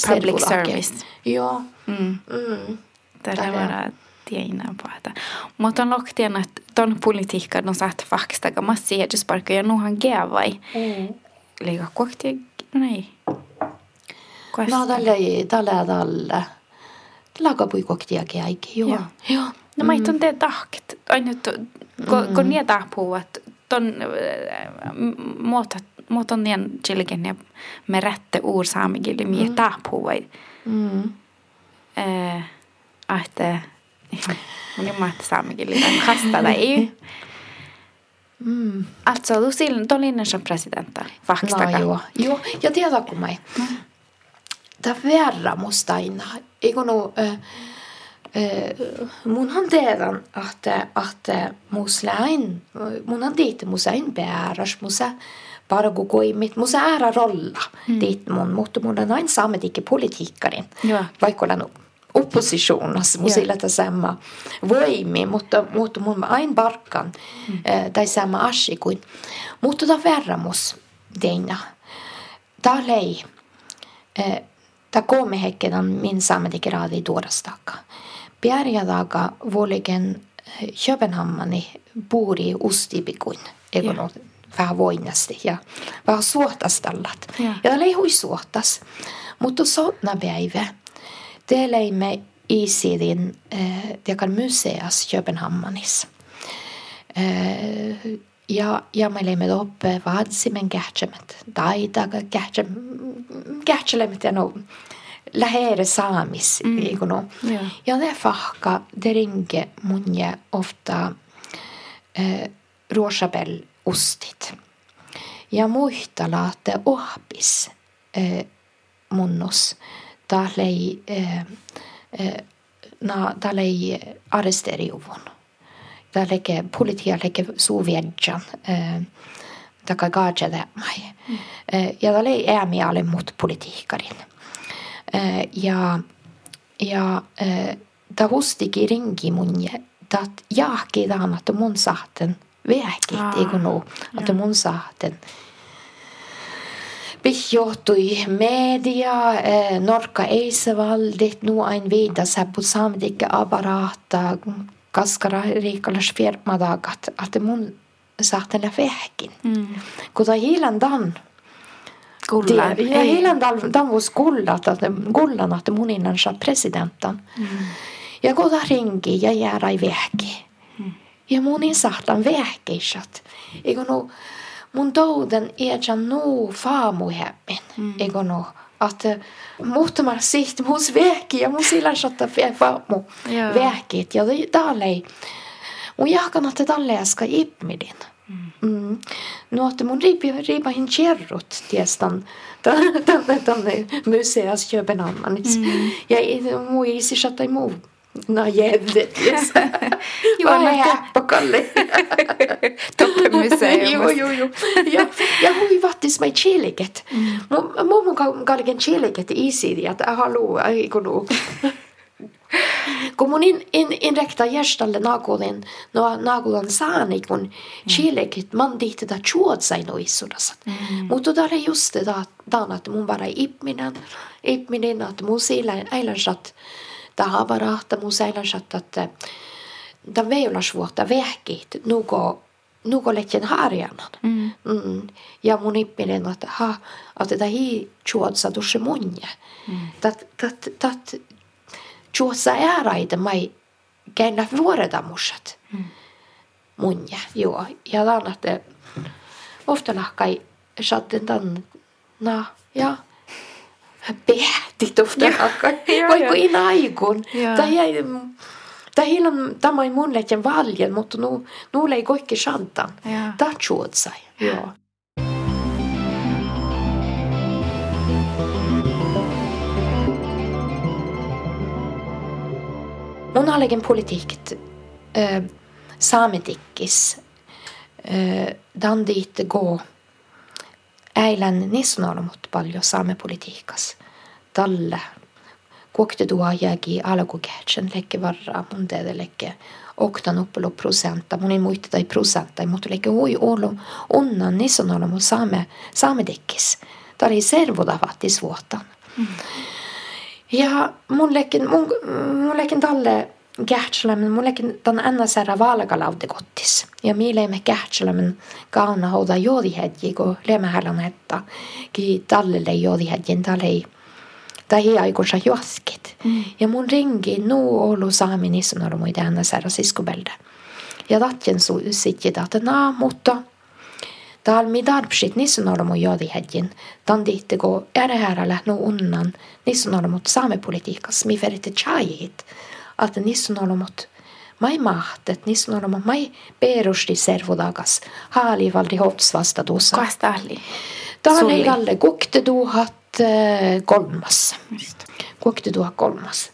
public service. Joo. Mm. Mm. Tällä vara tiedä pohta. Mutta on loktien, että ton politiikka on saat fakstaga massi iedjusparkka ja nuhan geavai. Mm. Liika kohti, no ei. No tällä ei, tällä tällä. Lagapui kohtia käikin, joo. Joo. No mä mm. te tahket. Aina kun, mm. kun niitä puhuvat, ton muuta muuta nien chilikin ja me rätte ur saamigili mi mm. tapuvai. Mm. Eh, ahte den kastade ei. Mm. Alltså, du då linjen som presidenta. No, joo. joo. Ja tiedätkö mä? Mm. Tämä verran musta aina. Eikö no, äh, mun han teedan, että, että muslain, mun han diit musain pääräs, musa bara gå koimit, musa ära rolla mm. dit mun, mutta mun on aina saametikin politiikkarin, vaikka olen oppositioonassa, mun sillä sama voimi, mutta, mutta mun aina barkan, mm. tai sama asia kuin, mutta ta verramus teina, ta lei, ta kolme hetken min saametikin raadi tuodastaka. Bjärjadaga vuoligen eh, Köpenhammani puuri ustipikuin, eikö no, vähän voinasti ja vähän suotastallat. Ja, ja tämä hui suotas. Mutta sotna päivä, te leimme isidin äh, tekan museas Köpenhammanis. Ja, ja me leimme upp vadsimen kähtsämet, taitaga kähtsämet ja no lähere saamis mm. liikunut. Ja. ja ne fahka, det ringe munje ofta eh, ruosabel ustit. Ja muistala, että ohpis eh, munnus, talei, eh, eh, na, talei arresteriuvun. Taleke, politia leke suviedjan, eh, taka gaajade mai. Mm. Eh, ja talei äämiä mut politiikarin. Eh, ja, ja eh, ta hustikin ringi mun ta jahki tahan, että mun sahten vähkit, eikö no, että mun sahten Pihjohtui media, eh, Norka Eisevaldit, nu ein vida på samtliga apparata, kaskara riikalas firmadagat, että mun sahten vähkin. Mm. Kun ta hiilan dan, Kullan. Det, ja, hela Danvos kullat, että kullan, että muninansa presidentan. Mm. Ja kun ta ringi ja jäädä vähki. Mm. Ja munin sahtan vähkeisat. Eikö no, mun touden iätsä nuu faamuhemmin. Mm. Eikö no, että muuttamalla siht mus vähki ja mun sillä satta faamu vähkit. Ja täällä ei. Mun jahkan, että tälle äsken ipmidin. Mm. No, että mun riipi, riipa hin kjerrut tiestan tänne museas Köpenhamnissa. Mm. Ja mun isi saattai muu. No jävligt. Yes. Vad är häppakalli? Toppemuseum. joo, joo, joo. Ja, ja hui vattis mai chiliket. Mm. Mun mun kalliken chiliket isi, että haluaa, ei kun kun mun in, in, in rekta järstalle nagolen, no nagolan saani, kun mm. chilekit man diitte da chuotsai no issudasat. Mm. Mutta där är just dan att mun bara ipminen, ipminen att mun siilain äilänsat, da havarahta mun säilänsat, att da veilas vuotta vehkit, nuko nuko lehtien harjanan. Mm. Mm. Ja mun ippinen, että ha, että tämä hi chuotsa tuossa munje. Mm. Tat, tat, tat, tuossa ääraita mai käynä vuoredamusat. Mm. Munja, joo. Ja lannatte ofta lahkai satten tan, na, ja, ofta lahkai. Vaikka in aikun. Tai jäi, Tai hillan tämä ei mun lehtien valjen, mutta nu, nu ei kaikki shantan. Tämä chuotsai, joo. Mun har en politik. Äh, saametikkis. Dan dit gå äilän nissonormut paljon saamepolitiikas. Talle kuokte tuo jääki alkukehtsen lekke varraa mun teede lekke oktan uppelo prosenta, mun ei muista tai prosenta, mutta lekke hui olo onnan nissonormut saame, saametikkis. Tämä oli servodavattis vuotan. Mm. Ja mun lekin, mun, mun lekin talle Kähtsälämmen, mullekin tämän ennäsärä valkalauti kottis. Ja miileimme Kähtsälämmen kauna houda joodihedji, kun lemmähälän hetta, ki tallelle joodihedjin tallei. Tai hiaikossa juoskit. Mm. Ja mun ringi nuu olu saami nissunarmu i ennäsärä siskobelde. Ja tatjen sitti, että naa, mutta Tal mi darbsit nissunarmu joodihedjin. Tan dihtego ärehäärällä nuu unnan nissunarmut saamepolitiikas mi alati niissä on olemat. Mä ei mahtet, niissä on olemat, mä ei perusti servodagas. Haali valdi hotsvasta tuossa. Kahtaali. Tähän ei alle kokte tuhat kolmas. Eh, kokte tuhat kolmas.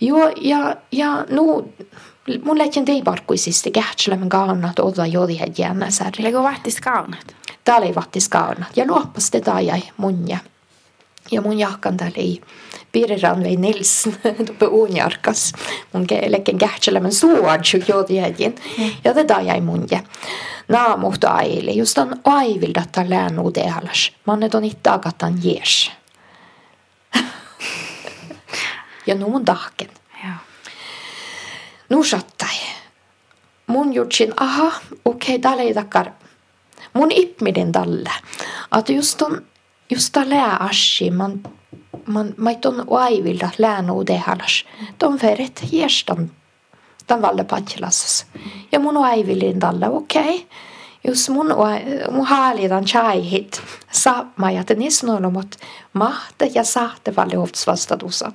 Joo, ja, ja nu, mun lähtien teiparkkuisista kähtsilemme kaunat olla jodihet jännä särri. Lego vahtis kaunat? Tää oli vahtis kaunat. Ja luoppas te taajai mun ja. Ja mun jahkan täällä ei Pirranvei Nilsen tuppe uunjarkas. Mun lekken kähtselämän suodju jodjäjin. Mm. Ja tätä jäi mun ja. Naamuhto aili. Just on aivilda ta läänu tehalas. Mannet on itta akatan jees. ja nu mun tahken. Ja. Nu sattai. Mun jutsin, aha, okei, okay, täällä ei takkar. Mun ippmiden talle. Att just on, just täällä ashi, man man maiton aivilda läänuude halas. Ton feret hiestan tan valle patjelasas. Ja mun aivillin talle okei. Okay. Jos mun, mun haalitan chaihit saama ja tenis nolomot mahte ja sahte valle vastatusa.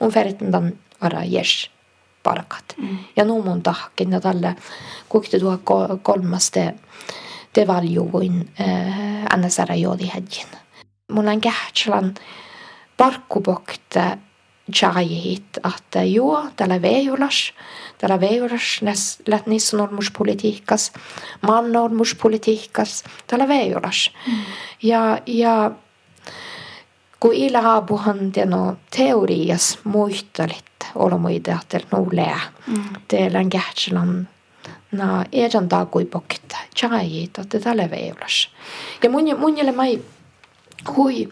Mun feretin tan vara jes parkat. Mm. Ja nu mun tahkin ja talle kukti tuo kolmaste te valjuin äh, NSR mulla on kähtslan parkkupokt äh, tjajihit att jo, tällä vejulas, tällä vejulas läs lätnisnormuspolitiikas, mannormuspolitiikas, tällä vejulas. Mm. Ja, ja kun ila haapuhan no teorias muistelit olomuide, että no lää, mm. teillä on kähtslan na edan takui pokit tjajihit, että tällä vejulas. Ja mun, mun jälle mä ei hui,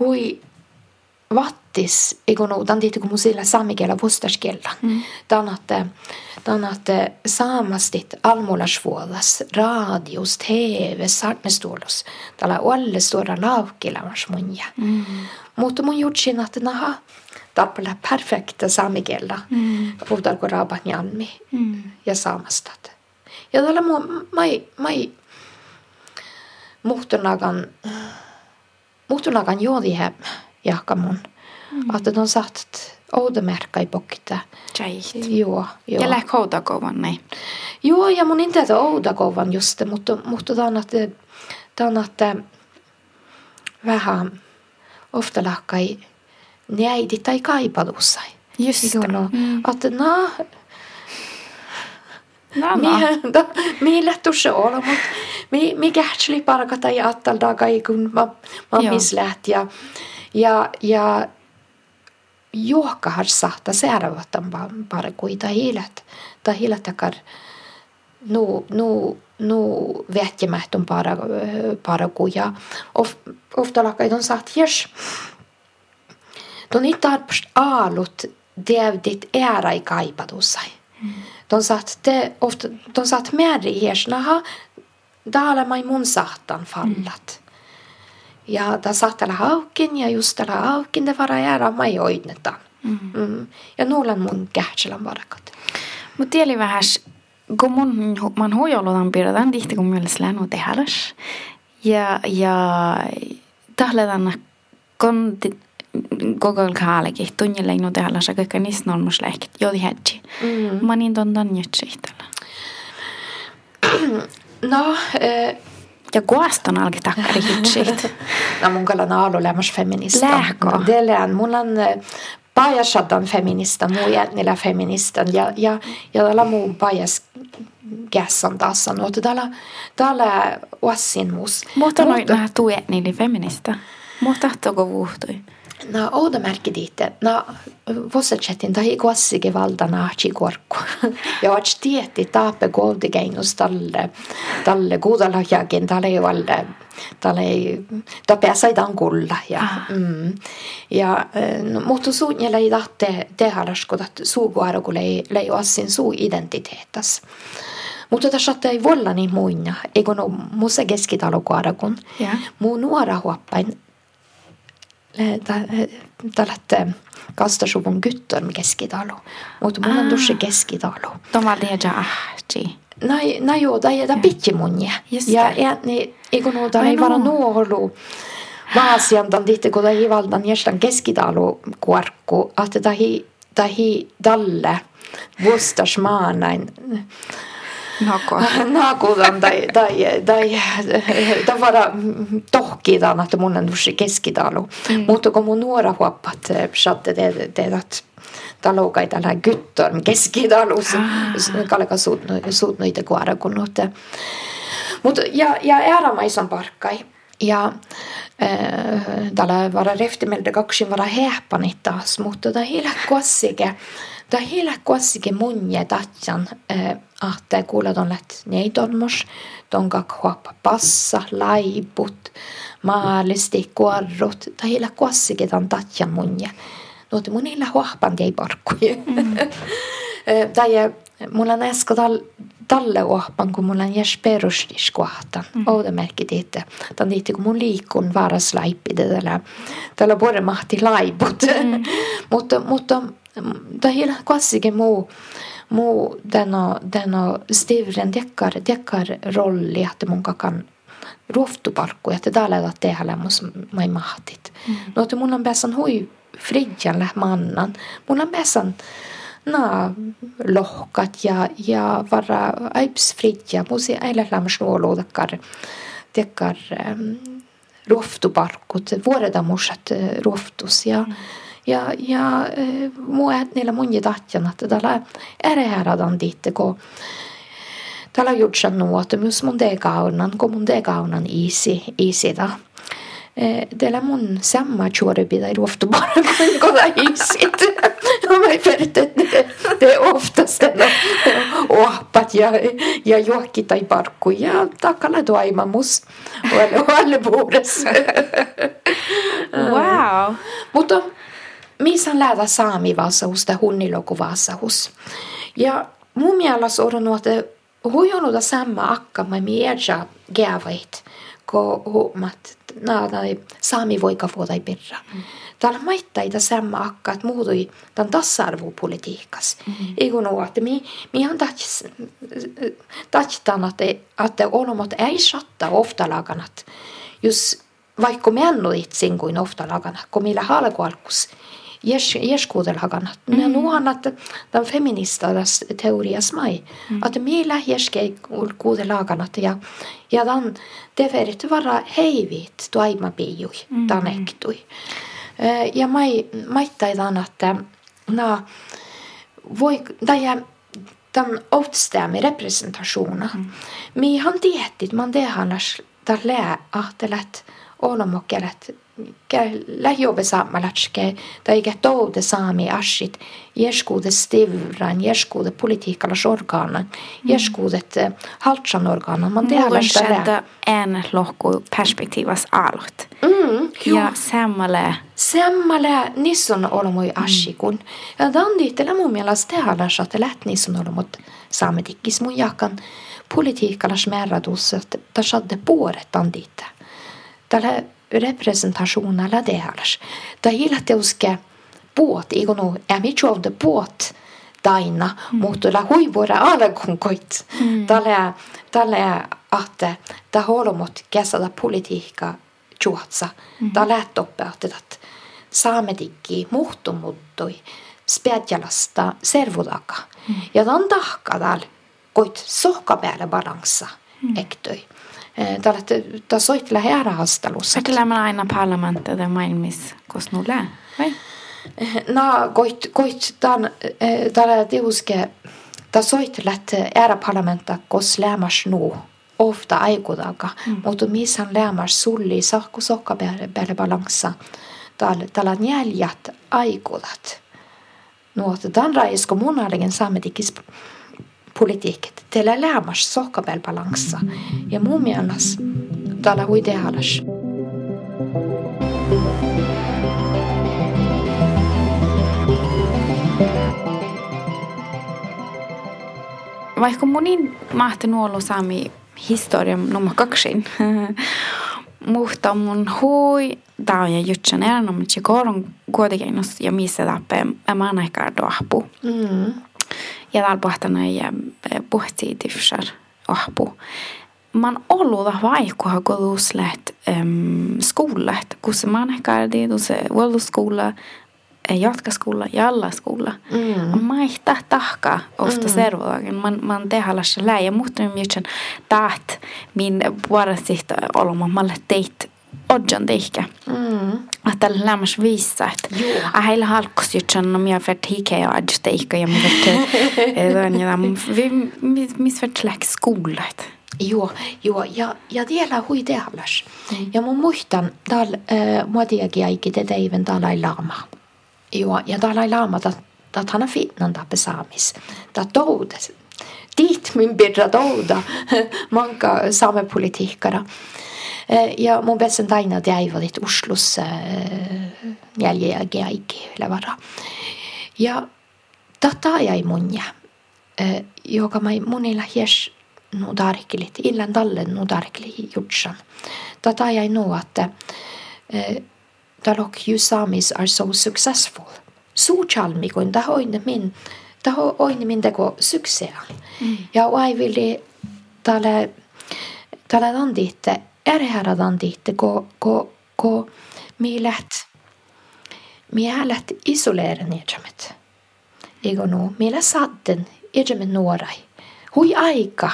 hui vattis ikonuutan tiitti kun musilla saamikielä vuostaskielä. Mm. Tanatte, tanatte saamastit almulasvuodas, radios, tv, sarmestuolus. Tällä olle stora laukkilämärs munja. Mm. Mutta mun jutsin, että naha, tappala perfekta saamikielä. Mm. Puhutaan kun raapat jalmi mm. ja saamastat. Ja tällä mu, mai, mai, muhtunakan, muhtunakan juodi hemma jahkamun. Mm. Att de satt oudomärkka i pokta. Tjejt. Joo, joo. Ja lähk oudakovan, nej. Joo, ja mun inte että oudakovan just, mutta, mutta tämä on, että, tämä on, että vähän ofta lahkai neidi tai kaipadussa. Just det. No, mm. Att no, No, no. Millä tuossa olla, mutta mi, mi kähtsli parkata ja attalda kai kun mä, mä misläht ja ja, ja juokahar sahta säärävatan bara kuita hiilet. Tai hiilet takar nu, nu, nu vähtimähtön para, para kuja. Of, ofta lakkaidon saat jes. Don ei tarpst aalut devdit ära i kaipatusai. Mm. De satt, det, ofta, de satt med i hersnaha, där man mun sahtan fallat. Mm. Ja ta sahtella haukin ja just tällä haukin te vara jäädä mai oidneta. Mm-hmm. Mm. Ja nuulan mun kähtselän varakat. Mutta tieli vähän, kun mun, man huijolutan piirretaan tihti, kun mielessä länu tehäläs. Ja, ja tahletan konti koko kaalekin tunnille inu tehäläs ja kaikki niistä nolmus lehkit, jodi hätsi. Mm. Mä niin ton ton jätsihtellä. No, äh, ja kuaston alki takkari hitsit. no mun kalla naalu lämmas feminista. Lähko. Delään. Mulla on eh, pajasadan feminista, muu jätnillä feministan ja, ja, ja tällä muun pajas kässan taas no että täällä täällä wassin mus mutta noin nämä tuet niin feminista mutta tahtoiko vuhtui No, diite. No, vossachetin tahi kuassike valda naachi korku. Ja vats tietti taape koodi keinus talle, talle kuudalla jakin talle valle, talle, ta pääsai kulla. Ja, mm. ja no, mutta suun ja lei tahte tehalaskutat suukuara, kun lei, lei assin suu identiteetas. Mutta tässä ei volla niin muina, eikö no musa keskitalokuara, kun yeah. muu nuora huoppain tällaista kastasuvun gyttön keskitalo. Mutta mulla on tuossa keskitalo. Toma deja ahti. No, joo, tai tämä pitki munja. Ja, ja niin, eikö nuota ei vara nuolu. Vaasiantan tihti, kun ei valtan jästän keskitalo kuorkku, että tahi, tahi dalle vuostas maanain. Nako. Nakutan tai, tai, tai tavara tohkitaan, että mun on tuossa keskitalu. Mm. Mutta kun mun nuora huoppat satte teidät taloukai tällä gyttor keskitalus, ah. kalka suut, suut noita kuara kun nuutte. Mutta ja, ja äärämaisen parkkai. Ja äh, tällä vara reftimeltä kaksi vara hehpanit taas, mutta tämä hiilä kuossike Ta hela kuassikin mun ja tatjan, että kuulet on läht neidolmos, tonka huoppa passa, laiput, maalisti, kuorrut, ta hela kuassikin tan tatjan mun ja. Nuoti mun hela huoppan tei parkkuja. Mm. tai mulla on äsken tal, talle uohpan, kun mulla on jäs perustis kohta. Mm. Ouda merkki tiitte. Tämä on tiitte, kun mun liikkun varas laippi tällä, tällä puolella mahti laiput. Mm. mutta, mutta det hela klassiker muu muu denna denna stivren dekkar dekkar rolli että mun kakan ruoftuparkku että täällä että tehdä mus mai mahtit. Mm. No että mun on pääsän hui fridjan mannan. Mun on pääsän na lohkat ja ja vara aips fridja musi äillä lämmäs nuoluudakkar dekkar um, ruoftuparkkut vuodeta musat ruoftus ja mm ja, ja äh, mua niillä mun tahtjan, että täällä ärehäradan diitte, kun täällä jutsan nuotta, myös mun tegaunan, kun mun tegaunan isi, isi da. Teillä mun samma chuoripi tai ruoftu bara kun isit. No mä että det är oftast ja, ja juokki tai parkku ja takana tuaimamus. Alle puhdas. Wow. Mutta vaasahus tai hunniloku vaasahus. Ja mun mielestä on että huijonuta samma akka mä miedja gävait, ko huomat naadai saami voika vuotai pirra. Mm. Täällä maittaita samma akka, että muutui tämän tasa-arvopolitiikas. Mm-hmm. Eikö nuo, että mi, mi on tahtan, että, että olomat ei satta ofta laganat. Jos vaikka me annoit sen kuin ofta laganat, kun millä halkualkus ieskuudelhagan. Mm. Ne nuhanat tämän feministadas teorias mai. Mm. Että meillä ieskei kuudelhaganat ja, ja tämän teverit vara heivit tuaima piijui, mm. tanektui. Ja mai, maittaidan, että na, voi, tai tämän outstämi representationer. Mm. Mi han tiettit, man det hannas tällä ahtelet olomokkelet lähjobe saamalatske tai toude saami asit jeskuudet stivran jeskuudet politiikalas organan jeskuudet mm. haltsan organan man tehdään sitä en lohku perspektiivas alot mm, ja sammalle sammalle nisson olmoi asikun. Ja dandiittele mun mielestä tehdään että läht nisson olmot saametikkis mun jakan politiikalas määrätus että tässä puolet dandiitte tällä representationella deras. Da hila teuske puot, igonu emichuovde puot taina, mm. mutta la huivora alkunkoit. Mm. Tällä, tällä, että tämä holmot kesätä politiikka juotsa. Mm. Tämä lähtoppe, että saametikki muhtumuttui spedjalasta servudaka. Mm. Ja tämän tahka täällä koit sohka päälle balanssa mm. Ektöi. Te soitte häärahastelussa. Kyllä aina parlamentti tai maailmissa, koska nulla, vai? No, koit, koit tämän, tällä tiuske Ta soittelet ära parlamenta kos lämmas nu ofta aikudaga, mm. mutta missä lämmas sulli sahku sokka päälle balanssa. Täällä on jäljät aikudat. Nuot dan raisko munallinen saametikis politiikit. Teillä lämmas sokka päälle balanssa. Ja mun mielestä täällä hui tehalas. Vaikka monin mahtanut olla saami historia nummer kaksin. Mutta mun hui tää on ja jutsan mutta se koulun kuitenkin ja missä tappe mä ehkä dohpu. Mm. Ja täällä pohtana ja puhtii tifsar ohpu. Mä oon ollut vaikka kouluuslet um, skolet, kun se mä oon ehkä se vuoluskola jatkaskola ja allaskola. Mm. Mä ei tahkaa ofta mm. servolagen. Man, man tehallassa läi ja mutta mjutsen taht min puolestit olema malle teit odjan teikkä. Mm. Että lämmäs viissa, että heillä halkkus jutsan no minä färt hike ja adj teikkä ja minä färt missä läks skola. Joo, joo, ja, ja vielä hui tehallas. Mm. Ja mun muistan, täällä, äh, mua tiedäkin äikki, te teivän Dalai Lama. Joo, ja Dalai Lama, että hän on fitnanda pesaamis. Tämä touda, dit min birra touda, manka saamepolitiikkara. Ja mun besen taina jäivät Oslossa jäljiä äikki levara. Ja tätä jäi munja, joka mä monilla hies nu darkilit, illan dallen nu darkili jutsan. Tätä jäi nu, että talok you Samis are so successful. Suuchalmi kun ta hoine min, ta hoine min teko succé. Mm. Ja aivili tälle tälle dandiitte, ärhärä dandiitte, ko, ko, ko mi läht, mi läht isolera nedjamet. Ego no, mi lä sadden, edjamet nuorai. Hui aika,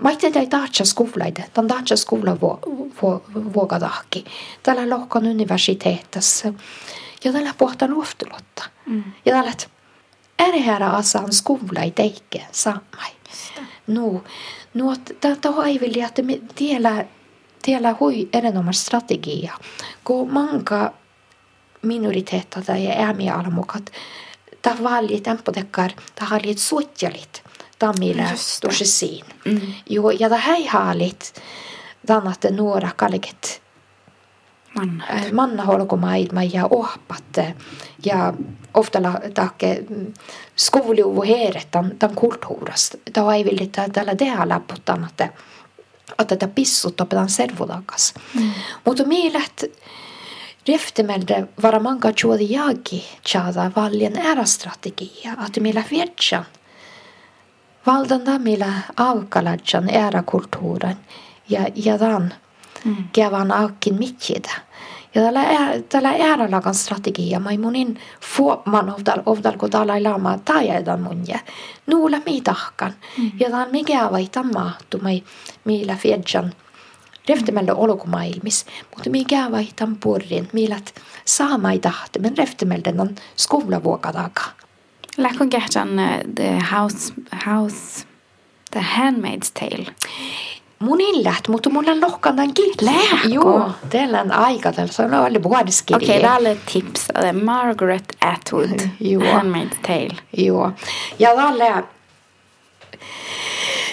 Maite ei tahtsa skuvlaide, tämän tahtsa skuvla vuokadahki. Täällä lohkon universiteetassa. Ja täällä pohtan luoftulotta. Mm. Ja täällä, että ärihärä asaan skuvla ei teikke saamai. No, no tätä haivili, että me tiellä, tiellä hui erinomainen strategia. Kun manka minoriteetta tai äämiä almukat, tämä valli tempotekkar, tämä hallit suotjalit tammilla tosisiin. Mm. Jo, ja det här haalit tänne nuora kalket manna, äh, manna ja ohpat ja ofta takke skouluvu heeret tämän, tämän kulttuurasta. Tämä ei villi tällä tehdä läpputan, että että tätä pissut opetan servodakas. Mm. Mutta mielet Reftemelde vara manga chuodi jagi chada valjen ära strategia, att millä vietsan Valdan millä aukkaladjan kulttuuren ja, ja dan mm. kevan aukin mitjitä. Ja tällä, tällä ääralakan strategia, munin fuopman ovdal, ovdal kun Dalai Lama tajadan munje. Nuula mi tahkan. Mm. Ja tämän mikä vaitan mahtu, mai millä fiedjan reftemällä olkumaailmis, mutta mikä vaihtan purrin, millä saamai tahti, men reftemällä on skolavuokadaga. Läkon kähtän The House, House, The Handmaid's Tale. Munin läht, mutta mulla on lohkantankin. Lähkö? Joo, teillä on aika, se on ollut vuodeskirja. Okei, okay, tälle tips. Margaret Atwood, Handmaid's Tale. Joo, ja tälle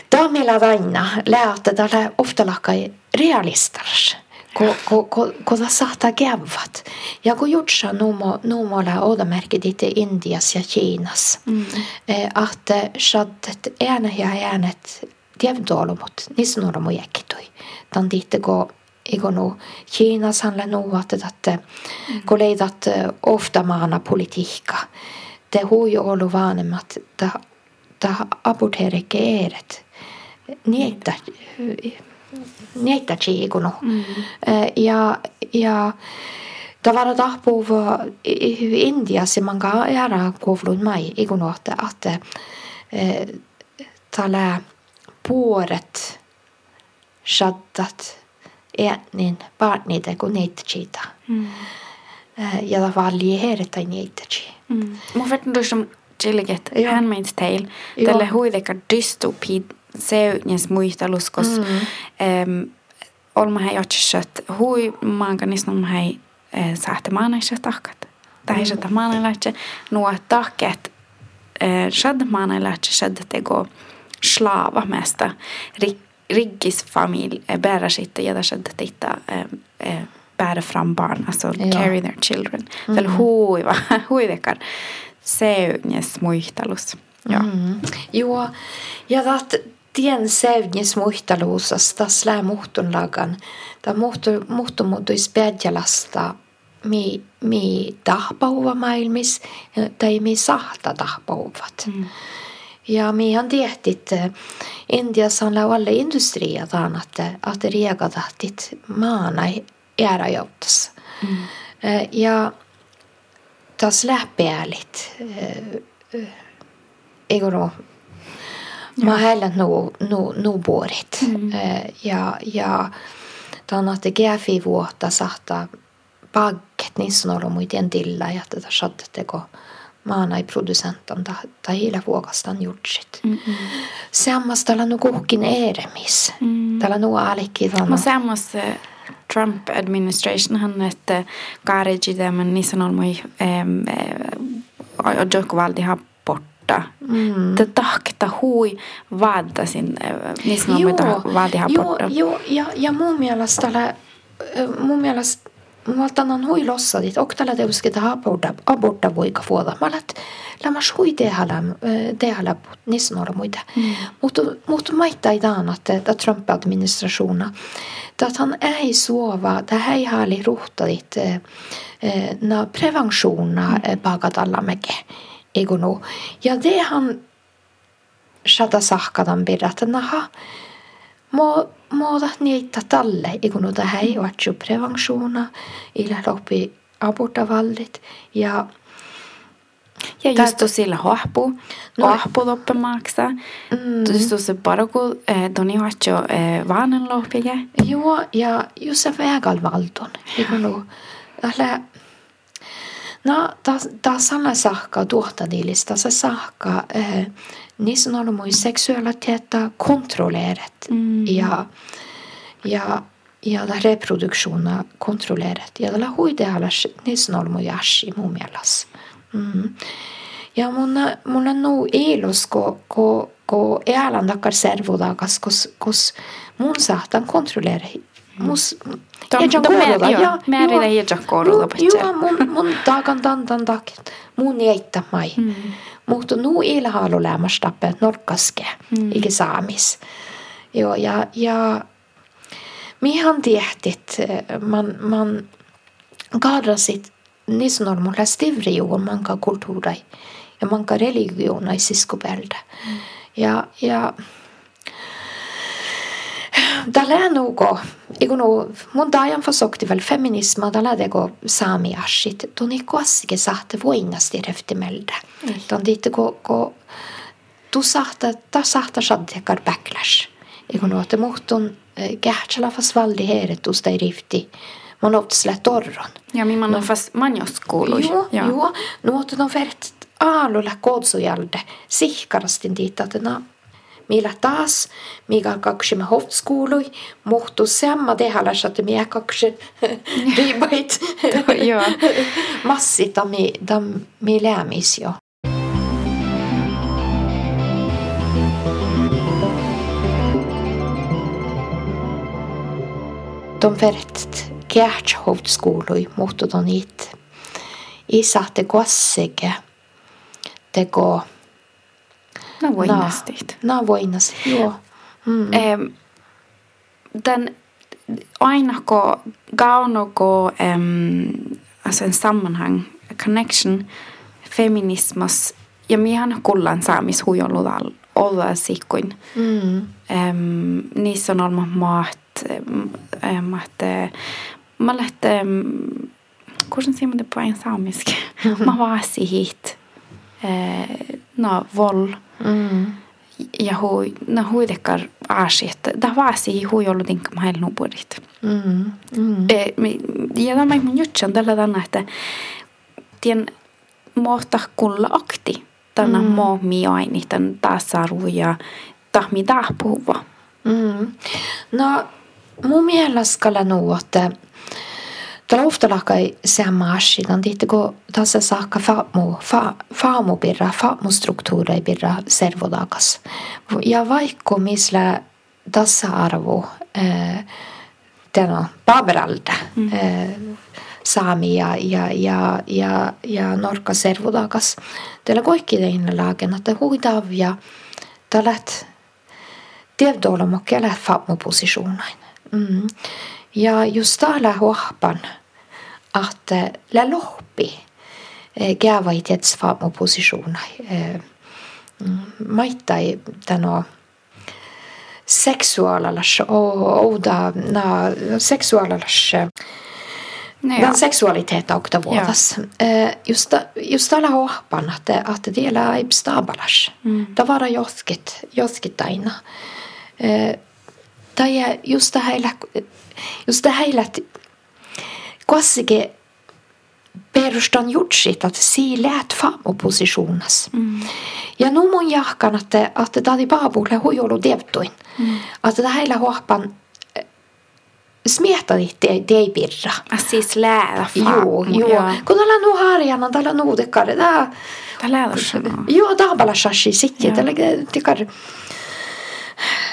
Tämä aina lähtee tällä ofta lakkai realistas ko, ko, ko, ko ta saattaa kävät. Ja kun jutsa numo, numolla odomärkit itse Indias ja Kiinas, mm. eh, att shaddet ääne ja äänet tievdoolumut, niissä nuoromu jäkkitui. Tan tiitte ko Ego no, Kiinas handlar nog att det mm. kun leidat ofta maana politiikka. Det har ju ollut vanem att det, det aborterer eret. Niitä niittätsiikunu. Mm. Ja, ja tavalla tahpuu Indiassa manka ära kuulun mai ikunu, että, että tällä puoret shaddat äänin partnite kun niittätsiitä. Mm. Ja tavalla liiherettä niittätsi. Mm. Mun verran tuossa Chilliget Joo. Handmaid's Tale. Tälle huideka dystopi seunjes muisteluskos. Mm. Um, olma hei otsisat hui maanka nisnum hei sahte maanaisja tahkat. Tai mm. maanailatse nuo tahket shad maanailatse shad tego slava mesta. Rik, riggis familj eh, bära sitta ja shad titta eh, eh, bära fram barn, alltså Ja. carry their children. Mm. Tällä huiva, huidekar seunjes muistelus. Ja. Mm. Joo, ja dat tien sevnis muisteluusas tas lää muhtun lagan. Ta muhtu, muhtu muutuis Pädjalasta mi, mi tahpauva maailmis tai mi sahta tahpauvat. Mm. Ja mi han tehtit eh, Indiassa on alle industria taan, että att regatahtit maana ära joutas. Mm. Ja tas läppeälit eikö no mä heillä nu, nu, nu borit. Mm. Ja, ja tämän että GFI vuotta sahta pagget niin sanoo muiden tilla ja tätä satteko maana ei producentan ta, ta hila vuokastan jutsit. Mm -hmm. Sammas tällä nu kuhkin eremis. Mm. Tällä nu alikki Mä tänne. sammas eh, Trump administration han että kaariji tämän niin valdi ha borta. Mm. Det tahkta hui vaadta sin niin sanolmoi valdi ha joo, borta. joo, ja, ja mun mielestä tällä, mun mielestä Muolta on hui lossadit, och tällä teuskita aborta, aborta voika vuoda. Mä olet, lämmäs hui tehällä, tehällä nisnora muita. Mm. Mutta, mutta maittaa idaan, että, että Trump-administrationa, että han ei suova, että ei haali ruhtadit, na preventiona pakat alla meke. Eikö no? Ja det han shata sahkadan birrat, naha, Må, må niitä talle, ikunu tähän ei ole preventiona, illä loppi abortavallit ja Ja just då sillä hohpu, No. hohpu loppe maksa. Mm. Just se bara kun doni hohjo vanen loppige. joo, ja just se vägalvaldon, ikunu, tällä No, taas sana sahka tuohtadillista, se sahka, eh, niissä on ollut mun seksualiteetta kontrollerat Mm. ja, ja, ja reproduktiona kontrollerat. Ja tällä huitealas niissä on ollut mun jashi mun mielestä. Mm. Ja mun, mun on nu ilus, ko, ko, ko ealan takkar servodakas, kos, kos mun sahtan kontrollera. Mus, De, ja de kouluda, är, ja, mä joo. ei ja kouluda Joo, mun, mun takan tantan taket. Mun jäittä mai. Mm. Mutta nu ilhailu lämmäs tappet norkaske, mm. eikä saamis. Joo, ja, ja mihan tiehtit, man, man kadrasit niissä on mulla stivrijuun manka kulttuurai ja manka religioonai siskopeltä. Mm. Ja, ja Tällä on nuko, ikunu, mun tajan fasokti väl feminisma, tällä teko saamiasit, tuon ei kuassikin sahte voinasti reftimeltä. Tuon tiitte, ko, ko, tu sahta, ta sahta sadtekar backlash. Ikunu, että muhtun kähtsälä fas valdi heeret tuosta ei rifti. Man otsle torron. Ja min man har fast manjoskoului. Joo, ja. joo. Nuotot on fert aalulla kodsujalde sihkarastin tiitä, että no, millä taas, mikä kaksi me hoftskoului, muhtuu samma tehdä, että me kaksi riibait massi, tämä me lämmis jo. De färdigt kärtshovskolui muhtuu niitä. Isä te kosseke. Teko No voinastit. Na voinas, joo. Mm. Ähm, den aina ko gauno ko ähm, alltså en sammanhang, a connection, feminismas ja mihan kullan saamis huijoludal olla sikkuin. Mm. Ähm, niissä on ollut maat, ähm, että mä lähten, man det på en samisk? Mä vaasi hit, äh, no voll. Mm. Ja hui, no huidekar aasi, että tämä vaasi hui ollut tinka mä heillä nupurit. Mm. Mm. E, mi- ja tämä mun jutsan tällä tänä, että tien mohta kulla akti. Tänä mm. mo mi aini tän tasa-arvo ja tahmi tahpuva. Mm. No, mun mielestä kalla että Tällä ofta lakai se marsi, dan dit go tässä saakka faamu, fa, faamu birra, faamu struktuurai birra servodakas. Ja vaikka misla tasa-arvo, äh, tämä paberalda, mm. äh, saami ja, ja, ja, ja, ja norka servodakas. Tällä kaikki tein lagen, että huidavia, tällä tievdolla läht faamu positionain. Mm. Ja just täällä huohpan, att eh, la lohpi eh, gäävait jets faamo positiona. Eh, mm, maittai tano seksuaalalas ouda na seksuaalalas No, Den seksualitet aukta vuotas. Ja. Just, just tällä hohpan, että, että tiellä ei stabalas. Mm. Tavara jotkit, jotkit aina. Tai just det här, just det här Kossike perustan jutsit, että si läät faamopositionas. Mm. Ja nu mun jahkan, että, että tämä baabulle huijolu devtuin. Mm. Että heillä huohpan eh, smiehtani te, te ei pirra. Siis läädä Joo, joo. Kun tällä nu harjana, tällä nu tekar. Tällä Joo, tämä on paljon shashi sitten.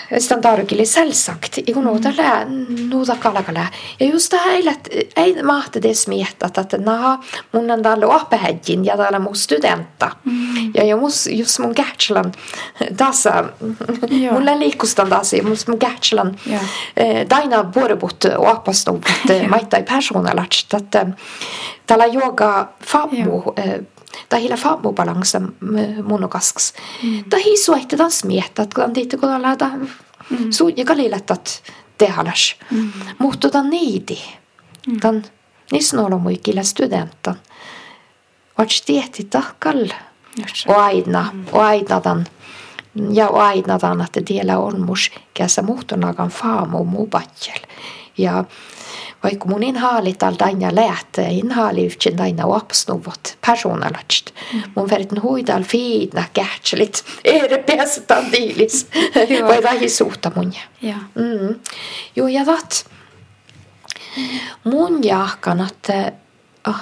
Tällä tekar standardkili selvsagt. Iku nuuta lää, nuuta kalakala. Ja just det här att ei mahti det smietat att naha mun on täällä opehäjin ja täällä mun studenta. Mm. Ja jo mus, just mun gärtslan tässä, mulla liikkustan tässä, just mun gärtslan ja. daina vuorobut opasnuvat maittai persoonalast. Että täällä yoga famu ta hila faamu balansa monokasks. Mm. Ta hi suehti smietat, kun tiitte kun olla ta mm. suunja kalilettat tehalas. Mm. Mutta ta neidi. Mm. Tan nisnolomuikilla studentan. Vats tietti tahkal. Och aina, mm. aina tan ja aina tan, että tiellä on mus kässä muhtonakan faamu mubatjel. Ja vaikka mun inhaalit alta aina läht, inhaali yhtsin aina opsnuvot persoonalast. Mun verran huidal fiidna kähtselit, ere pääsetään diilis, vai vähi suhta mun. Ja. Mm. Joo, ja vat, mun jahkan, että,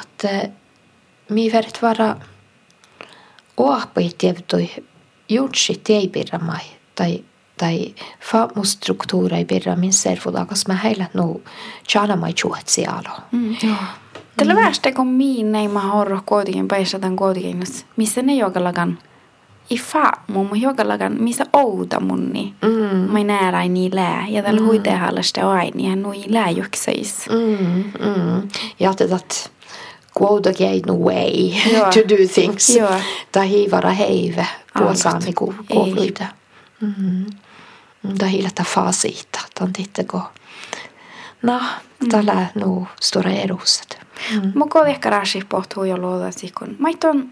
että mi verran vara oahpai tievtoi jutsi teipirramai, tai tai faamustruktuureja pidä min servudakas mä heillä nu tjana mai chuot siellä. Mm. Tällä mm. värsta kun miin ei mä horro kuitenkin paisatan kuitenkin, missä ne jogalagan i fa mun jogalagan missä outa munni. Mm. Mä näärä ei niin lää ja tällä mm. huitehallasta aini ja nui lää juksais. Mm. Mm. Ja tätä quote again way to do things. Tai hiivara heive puolsaami kuuluita. Mm-hmm. Da hiilata faasiita, tan titteko. No, tällä mm. nu stora erukset. Mm. Mä koin ehkä raasi pohtuu jo luoda sikon. Maiton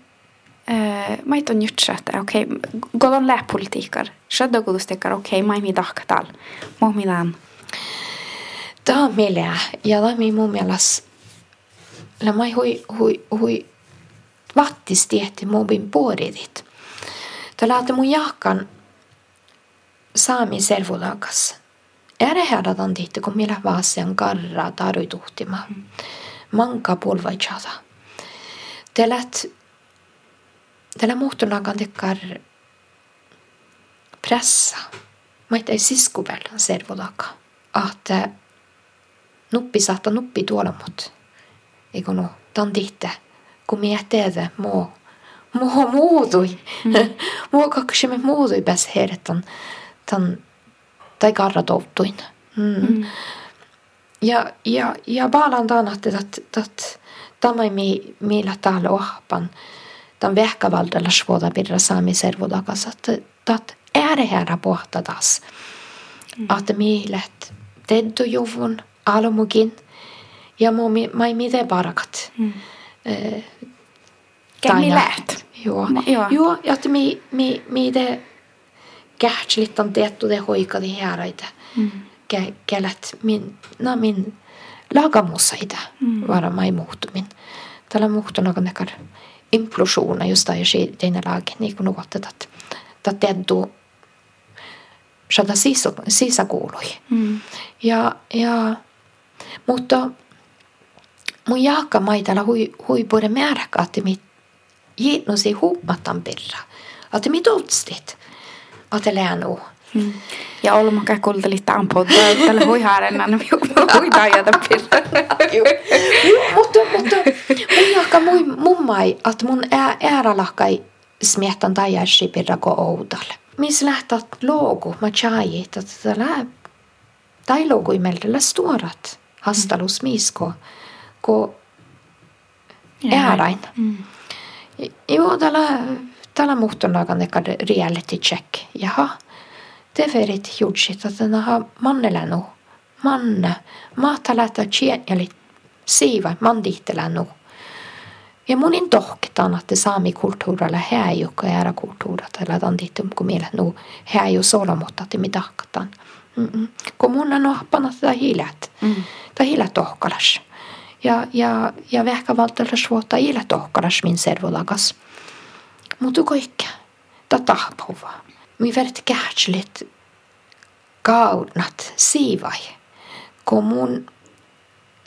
äh, maiton jutsat, okei, okay. godon läpolitiikar. Shadda godustekar, okei, okay, mai mi dahkatal. Mo. Tämä on mielää, ja tämä on mun mielestä, la mai hui, hui, hui, vattis tietty mobin puoridit. Tällä mun jahkan saami servulakas. Ärehäradan tihti, kun millä vaasian karraa taruituhtima. Manka pulvaitsata. Telat, tällä muhtunakan tekkar pressa. Mä ei siskupellan servulaka. Att nuppi saattaa nuppi tuolla mut. Eikö no, tan tihti, kun miettii, muu, muu muutui. Mm. muu kaksimme muutui pääs heidät tan tai karratoutuin. Mm. Mm. Ja, ja, ja baalan taan, että tat, tämä mi, millä täällä ohpan, tämän vehkavaldella suoda pirra saami servodakas, että tat ääreherra pohta taas. Mm. Että miilet teddu juvun alumukin ja mu mai miten parakat. Mm. Eh, Kämi läht. Joo. Joo. Joo, että mi, mi, mi de kähtslit on tehty de hoikadi häraita. Mm. Kälät min, no min lagamusaita mm. vara mai muuttumin. Tällä muhtuna kun nekar implosioona just där siinä lagen niin kuin nuotet, että että teddu sada sisäkuului. Mm. Ja, ja, mutta mun jaakka maitalla hui, hui puhuta määräkä, että mit jiitnusi huumatan pirra. Että mit otstit, että läänu. Mm. Ja Olmaka kuulteli tämän poddaa, tällä hui haarennan, hui tajata. Mutta, mutta mun jaakka mun mai, että mun ääralahkai smiettan tajärsi pirra ko oudalle. Mis lähtat logo ma chajit, että tällä tai logo i meldellä stuorat hastalus misko ko äärain. Mm. Joo, tällä tällä muhtonakan eka reality check. Jaha, te verit jutsit, että naha mannelänu. Manne, maata lähtää tjänjälit siiva, mandihtelännu. Ja monin tohketaan, että saamikulttuurilla häijukka ja kulttuurat, eller dan dittum kun meillä nu häiju solomutta, että mitä hakkataan. Mm-mm. Kun mun on ohpana tätä hiilät, mm. tai hiilät tohkalas. Ja, ja, ja vähkä valtella suota hiilät tohkalas min servolagas. Mutta kaikkea, tätä tahpuvaa. Mi verrat kähtslit kaunat siivai. Kun mun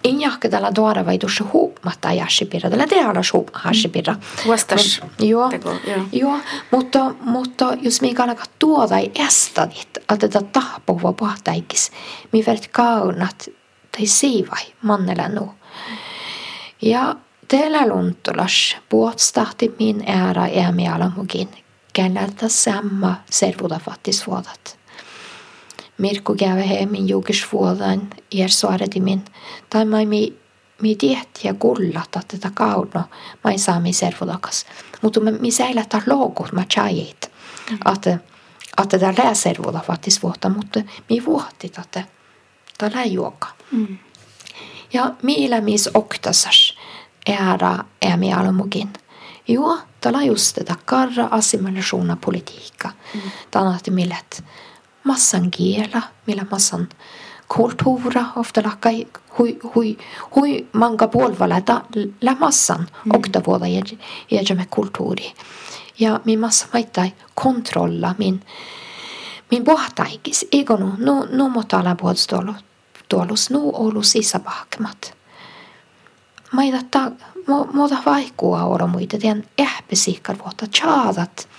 injahkedalla tuoda vai tuossa huumatta jäsipirra. Tällä tehdään huumahasipirra. Vastas. Joo, joo. Mutta, mutta jos me alkaa tuoda ei estadit, että tätä tahpua pohtaikis, me verrat kaunat tai siivai mannella nu. Ja teillä luntulas puolstahti min ära äämi alamukin, keneltä samma servuda fattisvuodat. Mirko käy hemmin julkisvuodan ja suoritimin, tai mai mi, mi tiettiä kullata tätä kauno, mai saami servulakas. Mutta mi, mi säilätä logot ma chajit, mm. että että tämä lää servulla faktiskt vuotta, mutta mi vuotti että tämä juoka. Mm. Ja millä mis oktasas ära är med almukin. Jo, tällä just tätä karra assimilationa politiikka. Mm. On millet massan kiela, millä massan kulttuura, ofta lakka hui, hui, hui manga puolvalla la massan mm. okta vuoda jäjämme kulttuuri. Ja min massa maittai kontrolla min min pohtaikis, eikö nu, nu, nu mutta ala puolustolu, tuolus nu olu sisäpahkemat. Maita ta, muuta vaikkua olla muita, tien ähpesikkar vuotta chaadat,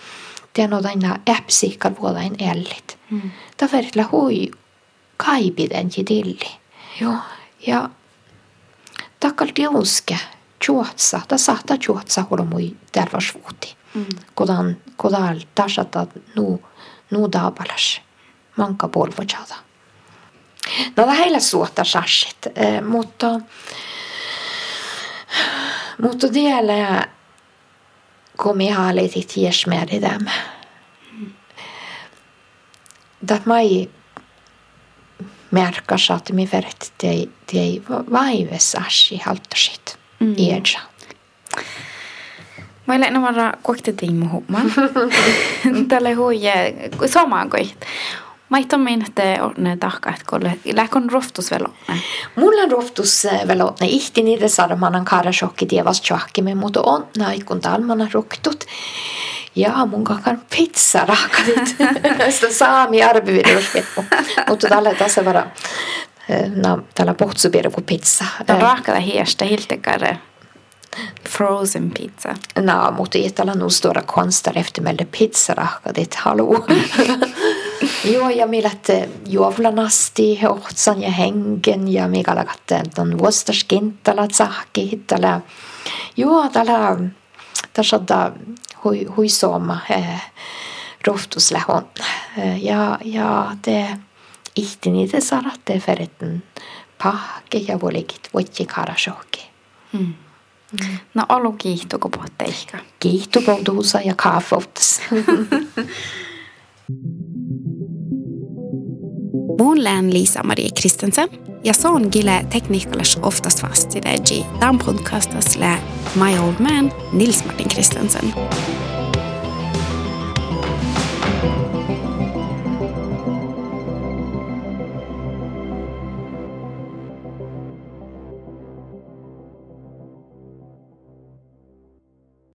tien otaina ähpesikkar vuodain ellit. Mm. Taverilla hui kaipiden tilli. Joo. Ja takkal tiuske juotsa, ta sahta juotsa hulmui tervasvuuti. Mm. Kodan, kodal tasata nu, nu dabalas. Manka polvojada. No lähellä suotta sassit, mutta, mutta vielä kun me haalitit jesmeri tämä dat mai märkas att mi verret te te vaives ashi haltasit mm. iedja. Mä olen varra kohti tiimu humma. Tälle huije samaan koit. Tommin, että on tahka, että kolle läkon roftus velonne. Mulla on roftus velonne. Ihti niitä saada manan karasokki tievas tjohkimme, mutta on naikun talmana roktut. Ja mun kakan pizza raakarit. Sitä saami arvivirusvippu. Mutta tällä tässä vara no, tällä pohtsupirku pizza. Tämä raakada hiestä hiltekare. Frozen pizza. No, mutta ei tällä nu stora konstar eftermälde pizza raakadit. Hallå. Joo, ja millet juovlanasti ohtsan ja hengen ja mikä lakatte on vuostaskintala tsahki. Tällä, joo, tällä, tässä hui, huisooma eh, rohtuslehon. Eh, ja, ja te ihtini te saratte ferretten pahke ja volikit voitti karashoki. Mm. Mm. No olu kiihtuko ehkä? Kiihtuko tuusa ja kaafoutas. Mun lään Liisa-Marie Kristensen ja son gille teknikkalas oftast fast i det. Dan podcastas lä My Old Man Nils Martin Kristensen.